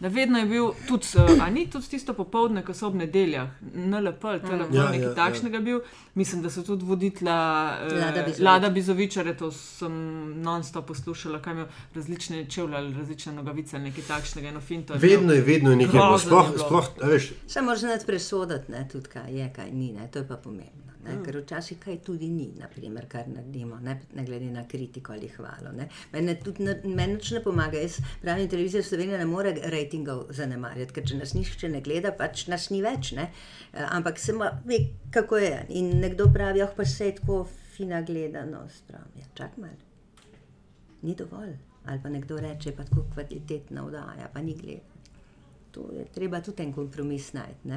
Da vedno je bil tudi, uh, a ni tudi tisto popoldne, ko so ob nedeljah, NLP, ali TLP, Ja, nekaj ja, ja, takšnega ja. bil. Mislim, da so tudi voditla Lada uh, Bizovič. Lada Bizovičare, to sem non-stop poslušala, kaj imajo različne čevlje ali različne nogavice, ali nekaj takšnega, eno finto. je Vedno je, vedno je nekaj. Sploh, sploh, veš, Samo znati presoditi, ne, tudi kaj je, kaj ni, ne, to je pa pomembno. Ne, ker včasih kaj tudi ni, naprimer, kar naredimo, ne, ne glede na kritiko ali hvalo. ne. Mene tudi ne- meni ne pomaga. Jaz pravim, televizija Slovenija ne more rejtingov zanemarjati, ker če nas nihče ne gleda, pač nas ni več. Ne. Eh, Ampak se ma ve, kako je. In nekdo pravi, ah, pa se je tako fina gledanost. Pravim, ja, čak malo. Ni dovolj. Ali pa nekdo reče, pa tako kvalitetna vdaja, pa ni gledati. To je treba tudi en kompromis najti.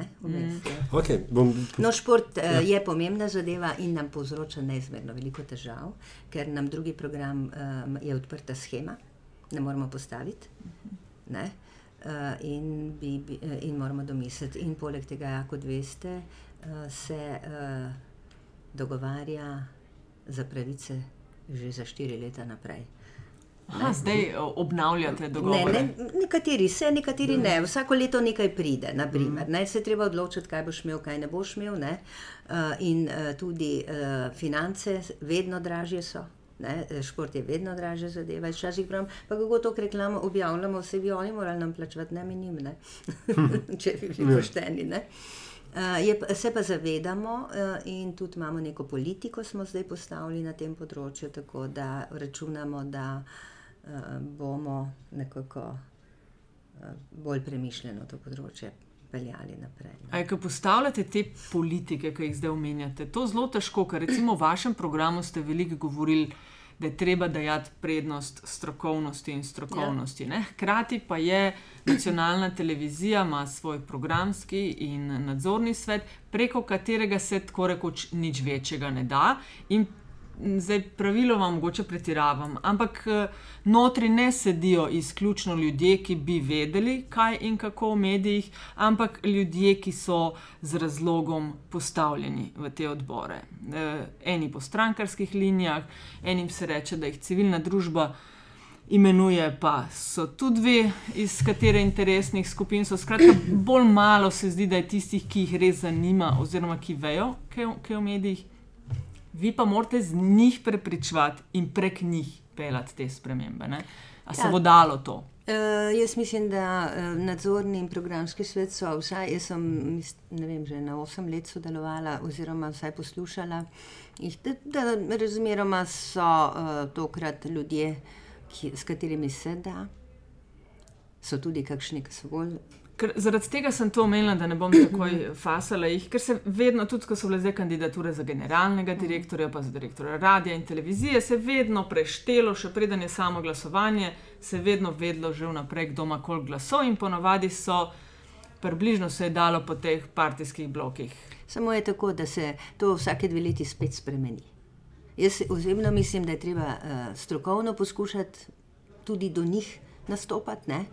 ja. okay, bom, No, šport ja. je pomembna zadeva in nam povzroča neizmerno veliko težav, ker nam drugi program um, je odprta schema, ne moremo postaviti. Ne? Uh, in, bi, bi, eh, in moramo domisliti. In poleg tega, ja, kot veste, uh, se uh, dogovarja za pravice že za štiri leta naprej. Aha, zdaj o, obnavljate Ne, dogovore. ne, nekateri se, nekateri ne. Vsako leto nekaj pride, naprimer. Ne, se treba odločiti, kaj boš imel, kaj ne boš imel. Ne. Uh, in uh, tudi uh, finance vedno dražje so. Ne, eh, šport je vedno dražja zadeva. Včasih pravim, pa kako to reklamo objavljamo, vse bi oni morali nam plačevati, ne mi njim, ne. *laughs* če bi bili pošteni. Ne. Uh, je, se pa zavedamo uh, in tudi imamo neko politiko, smo zdaj postavili na tem področju, tako da računamo, da uh, bomo nekako uh, bolj premišljeno to področje peljali naprej. no. A je, ko postavljate te politike, ki jih zdaj omenjate, to zelo težko, ker recimo v vašem programu ste veliko govorili, da je treba dajati prednost strokovnosti in strokovnosti. Ja. Hkrati pa je nacionalna televizija, ima svoj programski in nadzorni svet, preko katerega se tako rekoč nič večjega ne da. In Zdaj, praviloma, mogoče pretiravam, ampak eh, notri ne sedijo izključno ljudje, ki bi vedeli, kaj in kako v medijih, ampak ljudje, ki so z razlogom postavljeni v te odbore. Eh, Eni po strankarskih linijah, enim se reče, da jih civilna družba imenuje, pa so tudi dve, iz katere interesnih skupin so. Skratka, bolj malo se zdi, da je tistih, ki jih res zanima, oziroma ki vejo, kaj je v medijih. Vi pa morate z njih prepričevati in prek njih pelati te spremembe. Ne? A se Ja. bo dalo to? Uh, jaz mislim, da uh, nadzorni in programski svet so, vsaj jaz sem ne vem, že na osem let sodelovala, oziroma vsaj poslušala jih, da, da razmeroma so uh, tokrat ljudje, ki, s katerimi se da. So tudi kakšni, ki so bolj Ker, zaradi tega sem to omenila, da ne bom takoj fasala jih, ker se vedno, tudi ko so bile zdaj kandidature za generalnega direktorja, pa za direktorja radia in televizije, se vedno preštelo, še preden je samo glasovanje, se vedno vedlo že vnaprej, kdo ima koliko glasov in ponavadi so. Približno se je dalo po teh partijskih blokih. Samo je tako, da se to vsake dve leti spet spremeni. Jaz osebno mislim, da je treba uh, strokovno poskušati tudi do njih nastopati, ne?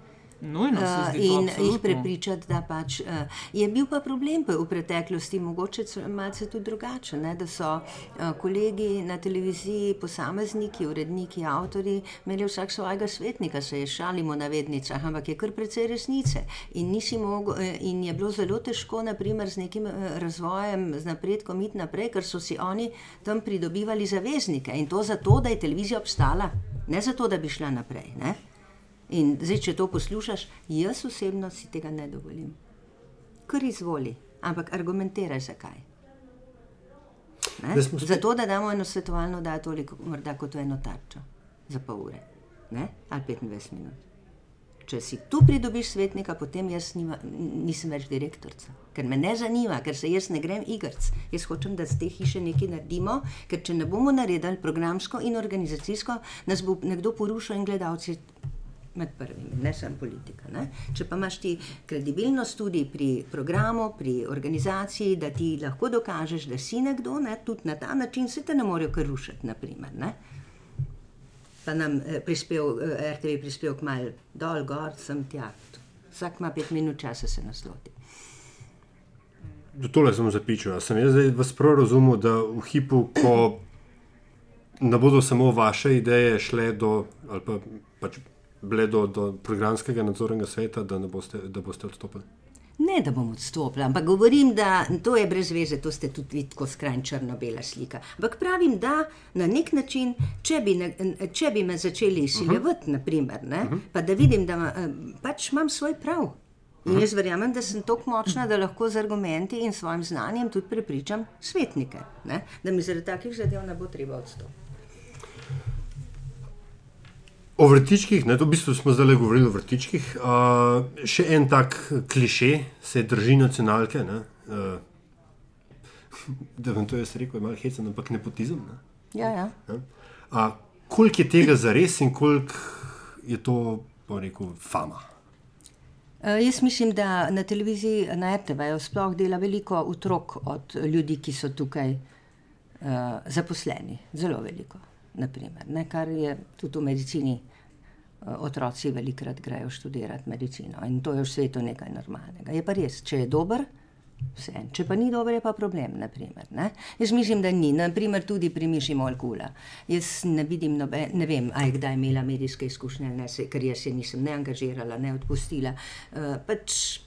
Nujno se Uh, zdi in jih absolutno. prepričati, da pač uh, je bil pa problem v preteklosti, mogoče malce tudi drugačen, ne, da so uh, kolegi na televiziji, posamezniki, uredniki, avtori imeli vsak svojega svetnika, se je šalimo na vednicah, ampak je kar precej resnice. In, mogel, eh, in je bilo zelo težko, naprimer, z nekim eh, razvojem, z napredkom iti naprej, ker so si oni tam pridobivali zaveznike in to zato, da je televizija obstala, ne zato, da bi šla naprej. Ne. In zdaj, če to poslušaš, jaz osebno si tega ne dovolim. Kar izvoli, ampak argumentiraj, zakaj. Ne? Smo spet- Zato, da damo eno svetovalno dajo toliko, morda kot eno tarčo, za pol ure ne? ali 25 minut. Če si tu pridobiš svetnika, potem jaz nima, nisem več direktorica, ker me ne zanima, ker se jaz ne grem igrc. Jaz hočem, da z te hiše nekaj naredimo, ker če ne bomo naredili programsko in organizacijsko, nas bo nekdo porušil in gledalci med prvimi, ne samo politika. Ne? Če pa imaš ti kredibilnost tudi pri programu, pri organizaciji, da ti lahko dokažeš, da si nekdo, ne? tudi na ta način se te ne morejo kar rušiti. Naprimer, ne? pa nam eh, prispel, eh, RTV prispevek mal dol, gor, sem tja. Vsak ima pet minut časa se nasloti. Do tole sem zapičil. Sem jaz zdaj vas prav razumel, da v hipu, ko ne bodo samo vaše ideje šle do, ali pa pač bile do, do programskega nadzornega sveta, da, boste, da boste odstopili. Ne, da bom odstopila, ampak govorim, da to je brez veze, to ste tudi vi tako skrajno črno-bela slika. Ampak pravim, da na nek način, če bi, ne, če bi me začeli izsiljevati, uh -huh. naprimer, ne, uh -huh. pa da vidim, da ma- eh, pač imam svoj prav. In jaz verjamem, da sem tako močna, da lahko z argumenti in svojim znanjem tudi prepričam svetnike, ne, da mi zaradi takih zadev ne bo treba odstopiti. O vrtičkih, ne, to v bistvu smo zdaj govorili o vrtičkih. Uh, še en tak kliše se drži nacionalke. Ne, uh, *laughs* da vam to jaz rekel, je malo hecen, ampak nepotizem. Ne. Ja, ja. A, koliko je tega zares in koliko je to, po rekel, fama? Uh, jaz mislim, da na televiziji, na RTV-ju sploh dela veliko otrok od ljudi, ki so tukaj uh, zaposleni. Zelo veliko, naprimer, ne, kar je tudi v medicini. Otroci velikrat grejo študirati medicino in to je v svetu nekaj normalnega. Je pa res, če je dober, vse en. Če pa ni dober, je pa problem. Naprimer, ne? Jaz mislim, da ni. Naprimer, tudi pri Miši Molkula. Jaz ne vidim, nobe, ne vem, je kdaj imela medijske izkušnje, ne, se, ker jaz se nisem ne angažirala, ne odpustila. Uh, pač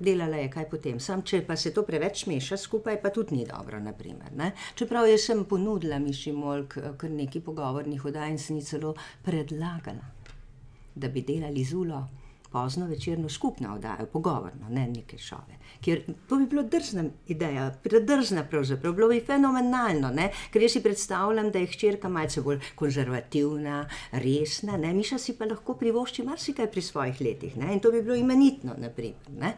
delala je kaj potem. Sam, če pa se to preveč meša skupaj, pa tudi ni dobro. Naprimer. Čeprav jaz sem ponudila Miši Molk eh, kar nekaj pogovornih oddaj in sem ji celo predlagala, da bi delali zulo pozno večerno skupno oddajo, pogovorno, ne neke šove. Ker to bi bilo drzna ideja, predrzna pravzaprav, bilo bi fenomenalno, ne? ker jaz si predstavljam, da je hčerka malce bolj konzervativna, resna, ne? Miša si pa lahko privošči marsikaj pri svojih letih ne? in to bi bilo imenitno, naprimer. Ne?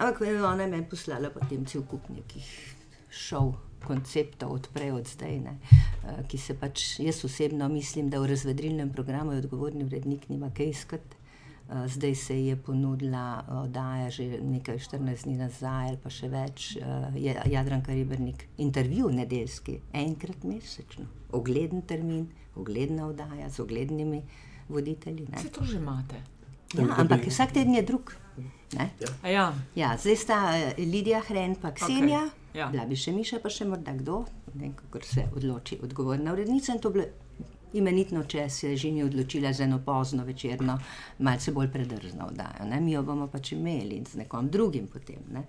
Ampak eh, ona je meni poslala potem cel kup nekih šov. Konceptov odprej od zdaj, ne, eh, ki se pač jaz osebno mislim, da v razvedrilnem programu je odgovorni urednik nima kaj iskati. Eh, Zdaj se je ponudila eh, oddaja že nekaj 14 dni nazaj, ali pa še več, eh, je Jadranka Ribernik, intervju nedeljski, enkrat mesečno, ogleden termin, ogledna oddaja z oglednimi voditelji. Ne. Vse to že imate. Ja, ampak vsak teden je drug. Ne? A ja, Ja, zdaj sta Lidija Hren, pa Ksenija, Okej, ja. bila bi še Miša, pa še morda kdo, ne kako se odloči odgovorna urednica. In to bilo imenitno, če se je že ni odločila za eno pozno večerno, malce bolj predrzno oddajo. Ne? Mi jo bomo pač imeli z nekom drugim potem. Ne?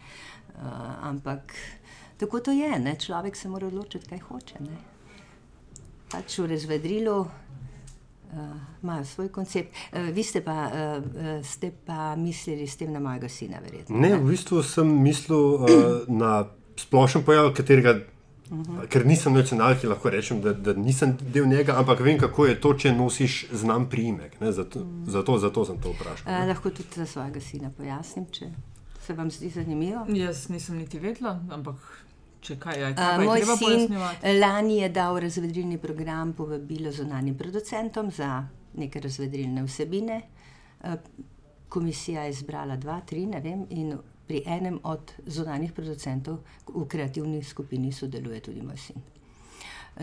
Uh, ampak tako to je, ne? človek se mora odločiti, kaj hoče. Ne? Pač v razvedrilu. Uh, imajo svoj koncept. Uh, vi ste pa, uh, ste pa mislili s tem na mojega sina, verjetno. Ne, v bistvu sem mislil uh, na splošen pojav, katerega, -huh. ker nisem nacionalki, lahko rečem, da, da nisem del njega, ampak vem, kako je to, če nosiš znam priimek. ne, Zato, uh -huh. zato, zato sem to vprašal. Uh, lahko tudi za svojega sina pojasnim, če se vam zdi zanimivo. jaz nisem niti vedela, ampak če kaj je, Uh, kaj pa je moj sin pojasnjevati. lani je dal razvedrilni program povabilo zunanim producentom za neke razvedrilne vsebine. Uh, komisija je izbrala dva, tri, ne vem, in pri enem od zunanih producentov v kreativni skupini sodeluje tudi moj sin.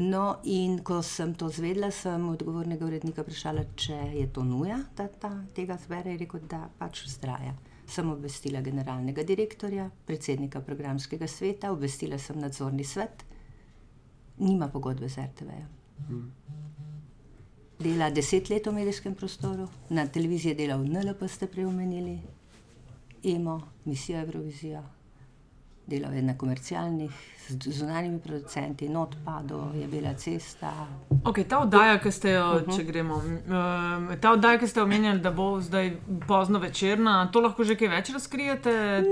No, in ko sem to zvedela, sem odgovornega urednika vprašala, če je to nuja, da ta, tega zbere. Je rekel, da pač vztraja. Sem obvestila generalnega direktorja, predsednika programskega sveta, obvestila sem nadzorni svet, nima pogodbe z RTV. Dela deset let v medijskem prostoru, na televiziji je delal NLP, ste preomenili, EMO, misijo Eurovizija, delal je na komercialnih, z zunanjimi producenti, not pado, je bila cesta. Okay, ta oddaja, ki ste jo, uh -huh. če gremo, um, ta oddaja, ki ste omenjali, da bo zdaj pozno večerna, to lahko že kaj več razkrijete?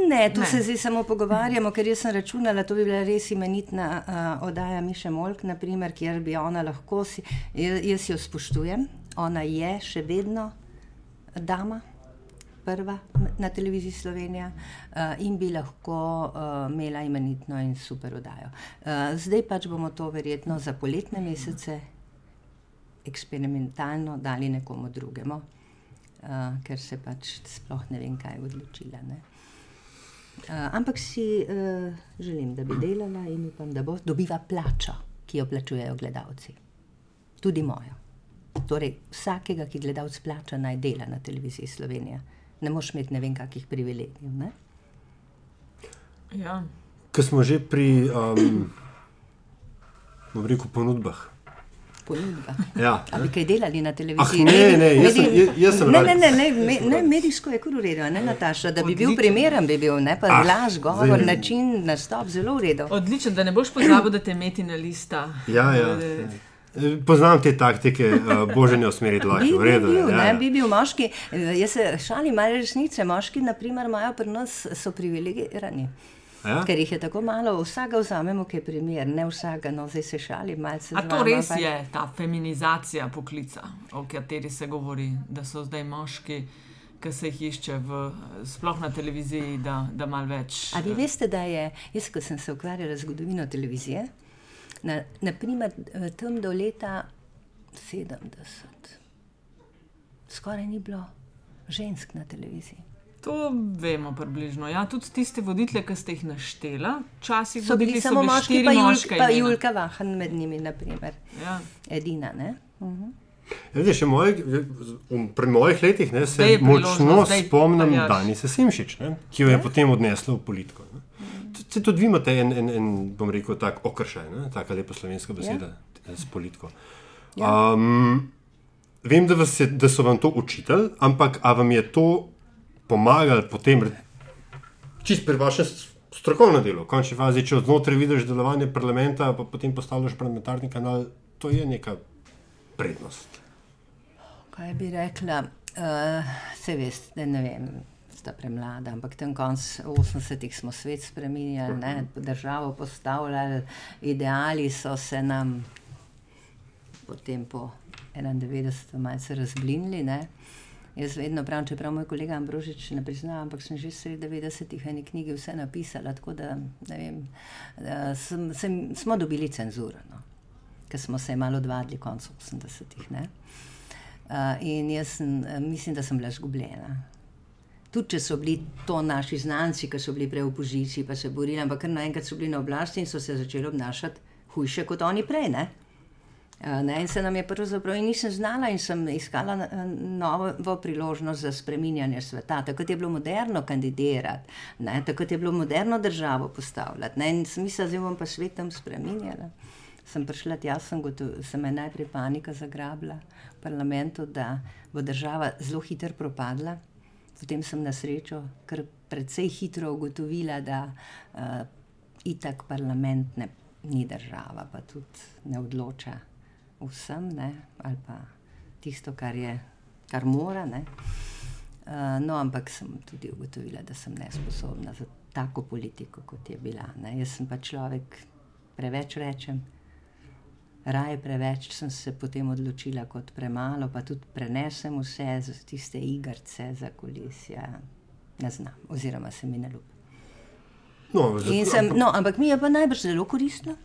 Ne, tu ne. se zdaj samo pogovarjamo, ker jaz sem računala, to bi bila res imenitna uh, oddaja Miše Molk, naprimer, kjer bi ona lahko si, jaz jo spoštujem, ona je še vedno dama prva na televiziji Slovenija uh, in bi lahko uh, imela imenitno in super oddajo. Uh, zdaj pač bomo to verjetno za poletne mesece eksperimentalno dali nekomu drugemu, uh, ker se pač sploh ne vem, kaj je odločila. Ne? Uh, ampak si uh, želim, da bi delala in upam, da bo dobiva plačo, ki jo plačujejo gledalci. Tudi mojo. Torej, vsakega, ki gledalec plača, naj dela na televiziji Slovenija ne moš imeti ne vem kakih privilegijev. Ja. Ko smo že pri um, rekel, ponudbah. Ponudba. Ja, Ali kaj delali na televiziji? Ah, ne, ne, jaz sem, jaz sem ne, ne, ne, ne, ne, ne, medijsko je kar urejeno, ne, Nataša, da bi Odličen. bil primeren, bi bil, ne, pa ah, glas, govor, zdaj, način, nastop, zelo urejen. Odličen, da ne boš pozabil, da te meti na lista. Ja, ja. ja. Poznam te taktike, uh, božje usmeriti lahko. Bi, redu, bi, bil, ja, ja. bi bil moški, eh, jaz se šalim, malo resnice. Moški, naprimer, imajo pri nas so privilegirani. Ja? Ker jih je tako malo, vsega vzamemo, ki je primer, ne vsega, no zdaj se šali malce. A to res pa... je ta feminizacija poklica, o kateri se govori, da so zdaj moški, ki se jih išče, v, sploh na televiziji, da, da malo več. Ali eh, veste, da je, jaz, ko sem se ukvarjala z zgodovino televizije, Na, naprimer, eh, tam do leta 70, skoraj ni bilo žensk na televiziji. To vemo približno. Ja, tudi tiste voditelje, ki ste jih naštela, včasih so bili samo moški, pa, Julka, pa Julka Vahan med njimi, naprimer. Ja. Edina. Uh -huh. Ja, moj, pri mojih letih ne, se močno spomnim Dani Sesimšič, ne, ki jo je ja. potem odnesla v politiko. Ne. Se tudi vi imate en, en, en bom rekel, tak okršaj, tako lepo slovenska beseda ja. s politiko. Ja. Um, vem, da, je, da so vam to učitelj, ampak a vam je to pomagalo potem, čist pri vašem strokovnem delu, v končni fazi, če od znotraj vidiš delovanje parlamenta, pa potem postavljaš parlamentarni kanal, to je neka prednost. Kaj bi rekla, uh, se veste, ne vem sta premlada, ampak tam konc 80-ih smo svet spremenili, ne, državo postavljali, ideali so se nam potem po 91. malce razblinili. Ne. Jaz vedno pravim, čeprav moj kolega Ambrožič ne prizna, ampak sem že sredi 90-ih eni knjigi vse napisala, tako da ne vem, da sem, sem, smo dobili cenzuro, no, ker smo se malo odvadili konc 80-ih. Uh, in jaz sem, mislim, da sem bila zgubljena tudi če so bili to naši znanci, ki so bili prej v opoziciji, pa se borili, ampak kar naenkrat so bili na oblasti in so se začeli obnašati hujše kot oni prej. Ne? Ne, in se nam je pravzaprav, in nisem znala, in sem iskala novo priložnost za spreminjanje sveta. Takrat je bilo moderno kandidirati, ne, takrat je bilo moderno državo postavljati. Ne, in sem mislila, da bom pa svetom spremenjala. Sem prišla tja, sem, gotov, sem me najprej panika zagrabila v parlamentu, da bo država zelo hitro propadla. Potem sem na srečo kar precej hitro ugotovila, da uh, itak parlament ne, ni država, pa tudi ne odloča vsem, ne, ali pa tisto, kar, je, kar mora. Uh, no, ampak sem tudi ugotovila, da sem nesposobna za tako politiko, kot je bila. Ne. Jaz sem pa človek, preveč rečem raje preveč, sem se potem odločila kot premalo, pa tudi prenesem vse za tiste igrice za kulisija. Ne znam, oziroma se mi ne ljubi. No, sem, no, ampak mi je pa najbrž zelo koristno,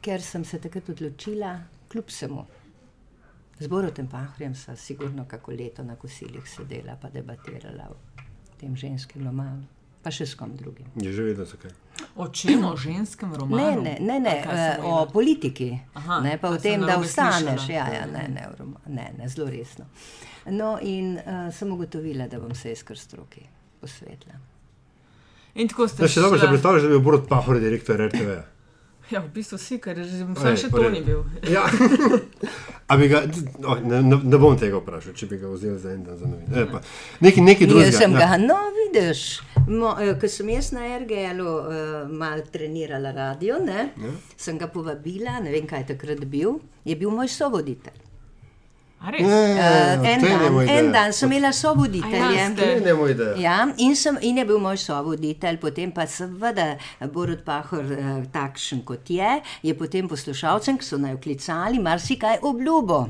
ker sem se takrat odločila, kljub vsemu. Z Borotem Pahorjem sem sigurno kako leto na kosilih sedela in debatirala o tem ženskem lomalu. Pa še s kom drugim. Je že vedel, zakaj. O čem, o ženskem Ne, romanu? ne, ne, ne sem o politiki, Aha, ne pa o tem, da ostaneš. Ja, ja, ne, ne, ne, ne, zelo resno. No, in uh, sem ugotovila, da bom se kar stroki posvetila. In tako ste Ja, še dobro, šla- že predstavljaš, da bi bil Borod Pahor direktor RTV. Ja, v bistvu si, ker že vsaj še to ni bil. *laughs* Ja. A bi ga, oh, ne, ne, bom tega vprašal, če bi ga vzel za en dan za novice. E, pa, Nekaj, nekaj Jaz drugega. sem ja. ga, no, vidiš, mo, eh, ko sem jaz na RGL-u uh, mal trenirala radio, ne, Ja. sem ga povabila, ne vem, kaj je takrat bil, je bil moj sovoditelj. Res? Ja, Uh, en, to je dan, en dan sem imela A sovoditelje. ja. Ja, in, sem, in je bil moj sovoditelj, potem pa seveda Borod Pahor, eh, takšen kot je, je potem poslušalcem, ki so naj vklicali, marsikaj obljubo.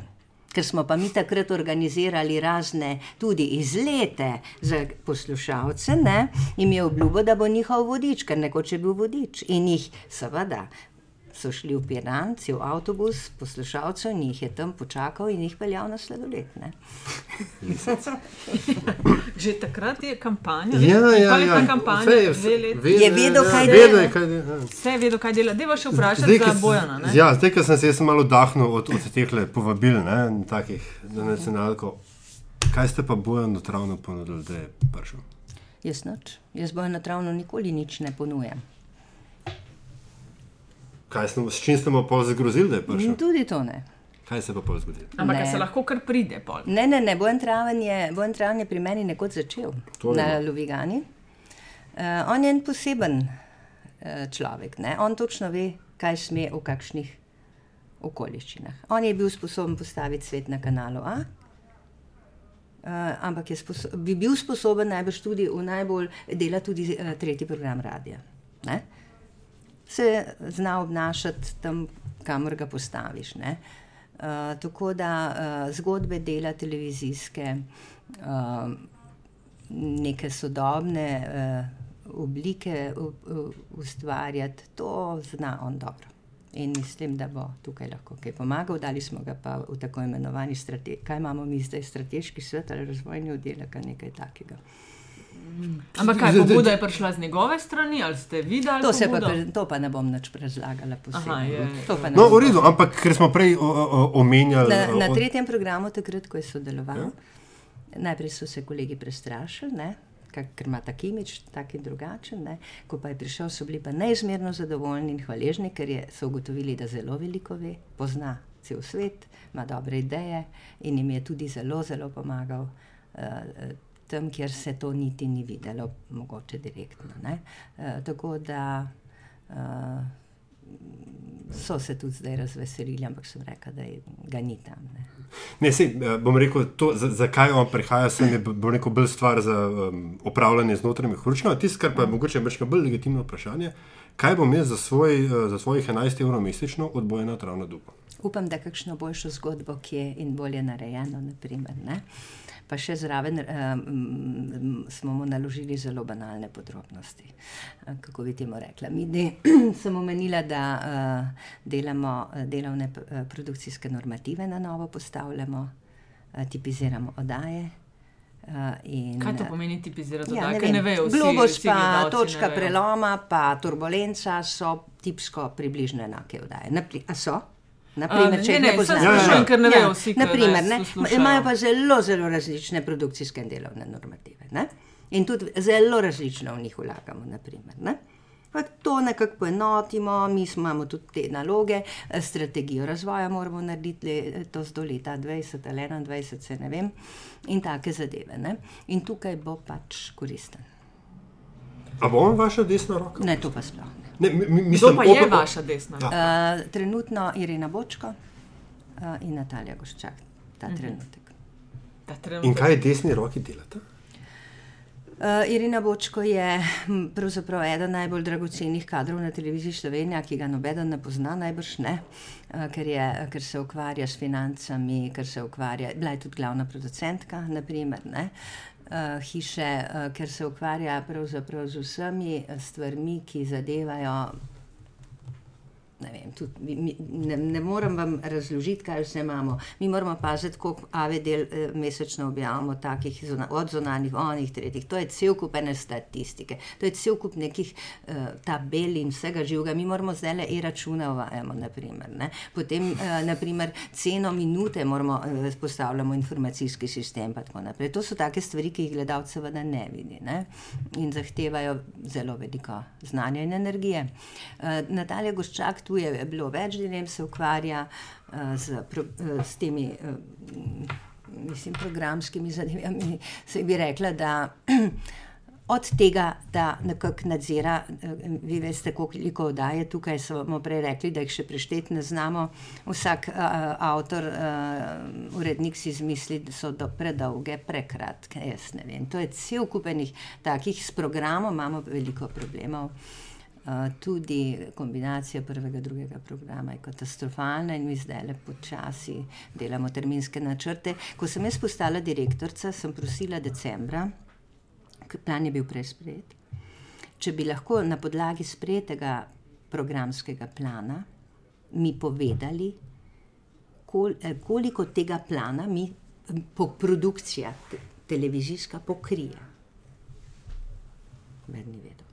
Ker smo pa mi takrat organizirali razne tudi izlete za poslušalce, ne, jim je obljubo, da bo njihov vodič, ker nekoč je bil vodič. In jih, seveda, so šli v Piran, cel avtobus poslušalcev in jih je tam počakal in jih peljal na sladoled. Ne. *laughs* Že takrat je kampanja. Ja, ja, Kaj je ta ja. kampanja? Je- Dve leti. Je vedel, ja, kaj vedel dela. kaj ja. Vse je vedel, kaj dela. Deva še vprašati Zdaj, za ko s- Bojana. Ne? Ja, zdaj, ko sem se jaz malo dahnil od, od teh povabil, ne, takih za nacionalko. Kaj ste pa Bojanu travno ponudili, da je prišel? Jaz noč, jaz bojo na travno nikoli nič ne ponujam. Kaj smo, s čim mu pol zagrozili, da je prišel? In tudi to ne. Kaj se pa pol zgodilo? Ampak se lahko kar pride pol. Ne, ne, ne, bojen traven je, bojen traven je pri meni nekoč začel To na. Lovigani. Uh, on je en poseben uh, človek, ne? on točno ve, kaj sme v kakšnih okoliščinah. On je bil sposoben postaviti svet na kanalu A. Uh, ampak bi bil sposoben najbrž tudi v najbolj dela tudi uh, tretji program radia. Ne? Se zna obnašati tam, kamor ga postaviš. Ne? Uh, tako da uh, zgodbe dela televizijske, uh, neke sodobne uh, oblike u, u, ustvarjati, to zna on dobro. In mislim, da bo tukaj lahko kaj pomagal. Dali smo ga pa v tako imenovani strateški, kaj imamo mi zdaj, strateški svet ali razvojni oddelek ali nekaj takega. Ampak kaj, pobuda je prišla z njegove strani, ali ste videli? To, se pa, pre- to pa ne bom nič razlagala posebej. Aha, No, v redu, ampak ker smo prej o, o, omenjali. Na, na tretjem programu, takrat, ko je sodeloval, ja. najprej so se kolegi prestrašili, ne, ker ima tak imič, tak in drugačen. Ne. Ko pa je prišel, so bili pa neizmerno zadovoljni in hvaležni, ker je, so ugotovili, da zelo veliko ve, pozna cel svet, ima dobre ideje in jim je tudi zelo, zelo pomagal. Uh, Tam, kjer se to niti ni videlo, mogoče direktno. Uh, tako da uh, so se tudi zdaj razveselili, ampak sem rekla, da je, ga ni tam. Ne. Ne, sej, eh, bom rekel, to, za, zakaj on prihaja, sem je rekel, bolj stvar za um, opravljanje znotraj mehurčka. Tisto, kar pa je mogoče več bolj legitimno vprašanje, kaj bom jaz za, svoj, za svojih 11 evrov mesečno odbojena travna dupa. Upam, da kakšno boljšo zgodbo, ki je in bolje narejeno. Naprimer, ne. Pa še zraven um, smo mu naložili zelo banalne podrobnosti. Eh, Kako bi temu rekla? Mi de, *clears throat* sem omenila, da uh, delamo delovne produkcijske normative na novo, postavljamo, uh, tipiziramo oddaje. In, Kaj to pomeni tipizirati? Ja, ne, ne vem. vejo, vsi, Globus vsi pa točka ne preloma, pa turbulenca so tipsko približno enake vdaje. A so? Naprimer, če ne, ne, ne poznaš. samo sprašujem, ker ne vejo vsi, naprimer, ne, imajo pa zelo, zelo različne produkcijske in delovne normative. Ne? In tudi zelo različno v njih vlagamo. Naprimer, ne? Pa to nekako poenotimo, mi imamo tudi te naloge, eh, strategijo razvoja moramo narediti le- to do leta 20 ali 21, se ne vem, in take zadeve. Ne? In tukaj bo pač koristen. A bo on vaša desna roka? Ne, to pa sploh ne. Ne, mi, mi, Kdo mislim, pa je oba- vaša desna? Ja. Uh, trenutno Irina Bočko uh, in Natalija Goščak, ta uh -huh. trenutek. Ta In trenutek. kaj desni roki delate? Uh, Irina Bočko je hm, pravzaprav eden najbolj dragocenih kadrov na televiziji Slovenija, ki ga nobeden ne pozna, najbrž ne, uh, ker, je, ker se ukvarja s financami, ker se ukvarja, bila je tudi glavna producentka, naprimer, ne, hiše, uh, ker se ukvarja pravzaprav z vsemi stvarmi, ki zadevajo ne vem, tudi, mi, ne, ne morem vam razložiti, kaj vse imamo. Mi moramo paziti, koliko AVD eh, mesečno objavimo, takih zuna, od zunanjih, onih, tretjih. To je cel kup ene statistike, to je cel kup nekih uh, tabel in vsega živega. Mi moramo zdaj le e-račune uvajamo, naprimer, ne. Potem, uh, naprimer, ceno minute moramo uh, postavljamo informacijski sistem, pa tako naprej. To so take stvari, ki jih gledalci seveda ne vidi ne? in zahtevajo zelo veliko znanja in energije. Uh, Natalija Goščak, tu je bilo več dilem, se ukvarja uh, z, pro, uh, s temi. Uh, Mislim, programskimi zadevami, *laughs* se bi rekla, da *clears throat* od tega, da nekako nadzira, vi veste, koliko oddaje tukaj smo prej rekli, da jih še prešteti ne znamo. Vsak uh, avtor, uh, urednik si izmisli, da so do predolge, prekratke. To je cel kupenih takih s programom, imamo veliko problemov. Uh, tudi kombinacija prvega in drugega programa je katastrofalna, in mi zdaj le počasi delamo terminske načrte. Ko sem jaz postala direktorica, sem prosila decembra, ker plan je bil prej sprejet, če bi lahko na podlagi sprejetega programskega plana mi povedali, kol, koliko tega plana mi po produkcija te, televizijska pokrije. Verni vedel.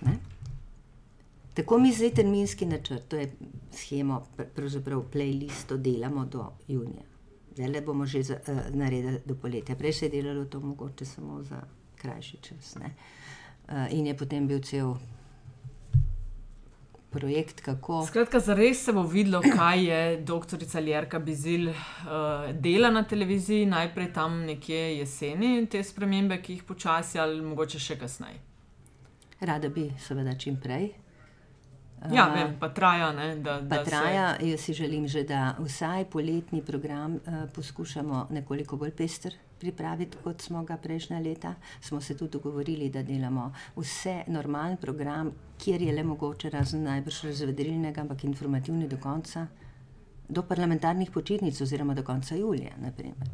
Ne? Tako mi zdaj terminski načrt, to je schemo, pravzaprav playlisto delamo do junija. Zdaj le bomo že za, uh, naredili do poletja. Prej se je delalo to mogoče samo za krajši čas. Uh, in je potem bil cel projekt, kako. Skratka, zares se bo videlo, kaj je doktorica Ljerka Bizil uh, dela na televiziji, najprej tam nekje jeseni, te spremembe, ki jih počasi ali mogoče še kasneje. Rada bi, seveda, čim prej. Ja, vem, pa traja. Ne, da, pa da traja, se... jaz si želim že, da vsaj poletni program uh, poskušamo nekoliko bolj pester pripraviti, kot smo ga prejšnja leta. Smo se tudi dogovorili, da delamo vse normalen program, kjer je le mogoče, razen najbrž razvedrilnega, ampak informativni do konca, do parlamentarnih počitnic, oziroma do konca julija. Naprimer,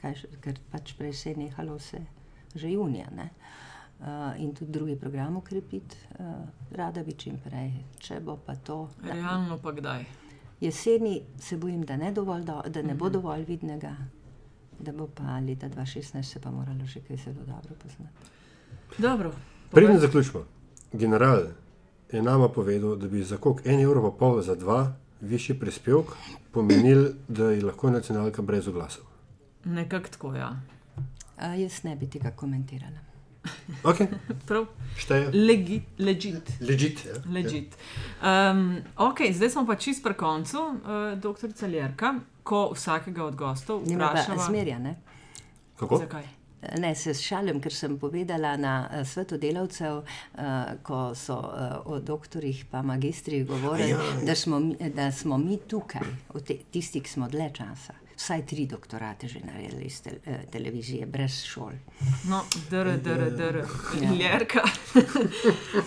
Kaj, ker pač prej se je nehalo vse že junija. Ne? Uh, in tudi drugi program ukrepiti, uh, rada bi čim prej, če bo pa to. Realno pa kdaj? Jeseni se bojim, da ne, dovolj do, da ne uh bo dovolj vidnega, da bo pa leta 2016 se pa moralo že kaj zelo dobro poznati. Dobro. Preden zaključimo, general je nama povedal, da bi za koliko en evro pa pol za dva višji prispevek pomenil, da je lahko nacionalka brez oglasov. Nekako tako, ja. Uh, jaz ne bi tega komentirala. Okay. *laughs* Šteje. Legi, legit. Legit. Ja. legit. Um, okay, zdaj smo pa čist pri koncu, uh, doktor Celjerka, ko vsakega od gostov vprašamo. Zmerja, ne? Kako? Zakaj? Ne, se šalim, ker sem povedala na uh, svetu delavcev, uh, ko so uh, o doktorjih pa magistrih govorili, Ja. da smo, mi- da smo mi tukaj, te, tisti, ki smo dlje časa, vsaj tri doktorate že naredili iz te, uh, televizije, brez šol. No, dr, dr, dr, Ja. ljerka. *laughs*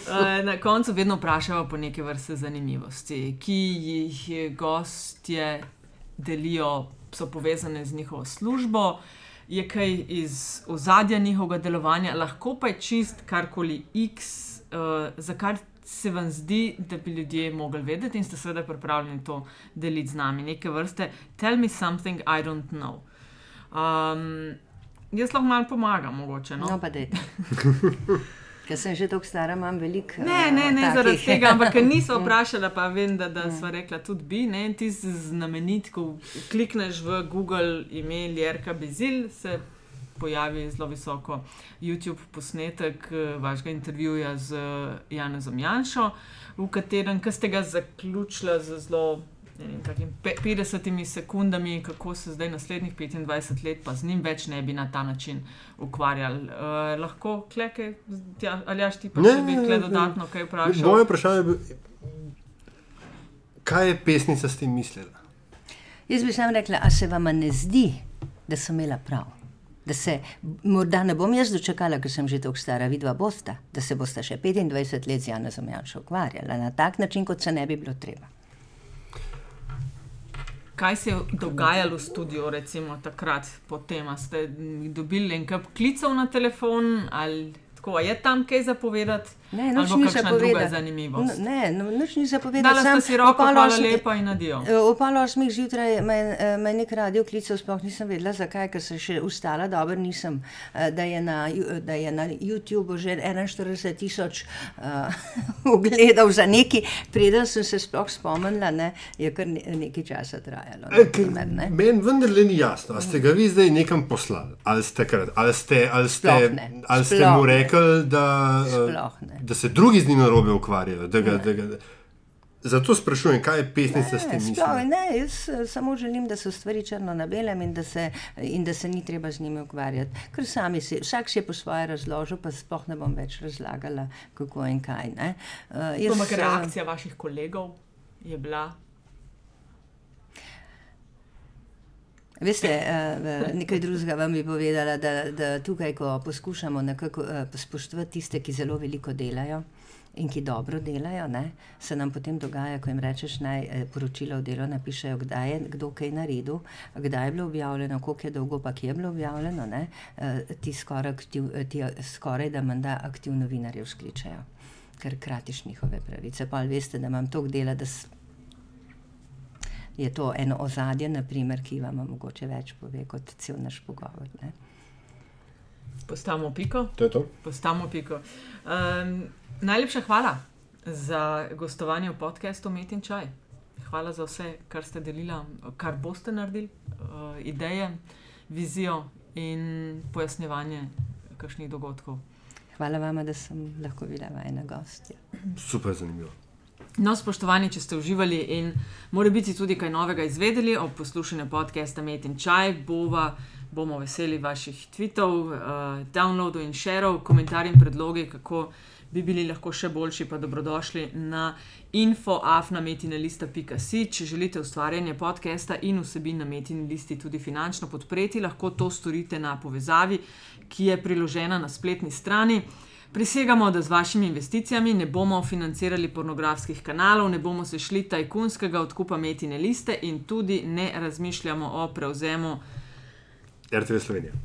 Eh, Na koncu vedno vprašamo po neke vrste zanimivosti, ki jih gostje delijo, so povezane z njihovo službo. Je kaj iz ozadja njihovega delovanja, lahko pa je čist karkoli X, uh, za kar se vam zdi, da bi ljudje mogli vedeti, in ste seveda pripravljeni to deliti z nami. Neke vrste, tell me something I don't know. Um, jaz lahko malo pomagam, mogoče. No? No, pa dajte. *laughs* Ker sem že tako stara, imam veliko. Ne, eh, ne, ne takih. zaradi tega, ampak nisem *laughs* vprašala, pa vem, da, da sva rekla tudi bi. Ne, ti si znamenit, ko klikneš v Google ime Ljerka Bezil, se pojavi zelo visoko YouTube posnetek eh, vašega intervjuja z eh, Janezom Janšo, v katerem ka ste ga zaključila z zelo. ne vem, takim pe- 50 sekundami, kako se zdaj naslednjih 25 let, pa z njim več ne bi na ta način ukvarjali. Uh, lahko kleke, tja, ali jaš ti pa Ne, če bi kle dodatno kaj vprašal? Moje vprašanje je, bilo, kaj je pesnica s tem mislila? Jaz bi samo rekla, a se vam ne zdi, da sem imela prav? Da se morda ne bom jaz dočakala, ker sem že tako stara, vidva bosta, da se bosta še 25 let z Janezom Janšo ukvarjala na tak način, kot se ne bi bilo treba. Kaj se je dogajalo v studiu, recimo takrat, potem A ste dobili en kup klicev na telefon, ali Tako, je tam kaj zapovedati? Ne, Ali bo ni zapovedati. Ne, no, nič ni zapovedati. Dala samo si roko, hvala osmih- lepa in adijo. V pol osmih zjutraj me, je- me nek radio klical, sploh nisem vedela, zakaj, ker se še ustala, dobro nisem, eh, da je na, da je na YouTubu že 41 tisoč uh, *laughs* ogledov za neki, preden sem se sploh spomnila, ne, je kar ne, nekaj časa trajalo. na primer, ne. Meni vendarle ni jasno, ali ste ga vi zdaj nekam poslali, ali ste, ali ste, ali ste, Sploh ne. ali ste mu ne. Rekli, da, eh, ne. da se drugi z njim narobe ukvarjajo. Da ga, da ga, zato sprašujem, kaj je pesnica s Ne, tem sploh, ne, jaz eh, samo želim, da so stvari črno na belem in da, se, in da se ni treba z njimi ukvarjati. Ker sami si, vsak si je po svoje razložil, pa sploh ne bom več razlagala, kako in kaj. ne. Eh, jaz, Ampak eh, reakcija vaših kolegov je bila. Veste, eh, nekaj drugega vam bi povedala, da, da tukaj, ko poskušamo nekako eh, spoštovati tiste, ki zelo veliko delajo in ki dobro delajo, ne, se nam potem dogaja, ko jim rečeš, naj eh, poročilo o delu napišejo, kdaj je kdo kaj naredil, kdaj je bilo objavljeno, koliko je dolgo, pa kje je bilo objavljeno, ne, ti skoraj, aktiv, ti skoraj da menda aktiv novinarjev skličajo, ker kratiš njihove pravice. Pa ali veste, da imam toliko dela, da je to eno ozadje, naprimer, ki vam mogoče več pove kot cel naš pogovor. Ne? Postavimo piko. To je to. Postavimo piko. Um, najlepša hvala za gostovanje v podkastu Met in Čaj. Hvala za vse, kar ste delili, kar boste naredili, uh, ideje, vizijo in pojasnjevanje kakšnih dogodkov. Hvala vam, da sem lahko bila vajna gostja. Super zanimivo. No, spoštovani, če ste uživali in more biti tudi kaj novega izvedeli ob poslušanju podcasta Met in Čaj, bova, bomo veseli vaših tweetov, uh, downloadov in sharov, komentarji in predlogi, kako bi bili lahko še boljši, pa dobrodošli na infoafnametinalista.si. Če želite ustvarjanje podcasta in vsebin na metini listi tudi finančno podpreti, lahko to storite na povezavi, ki je priložena na spletni strani. Prisegamo, da z vašimi investicijami ne bomo financirali pornografskih kanalov, ne bomo se šli tajkunskega odkupa metine liste in tudi ne razmišljamo o prevzemu RTV Slovenija.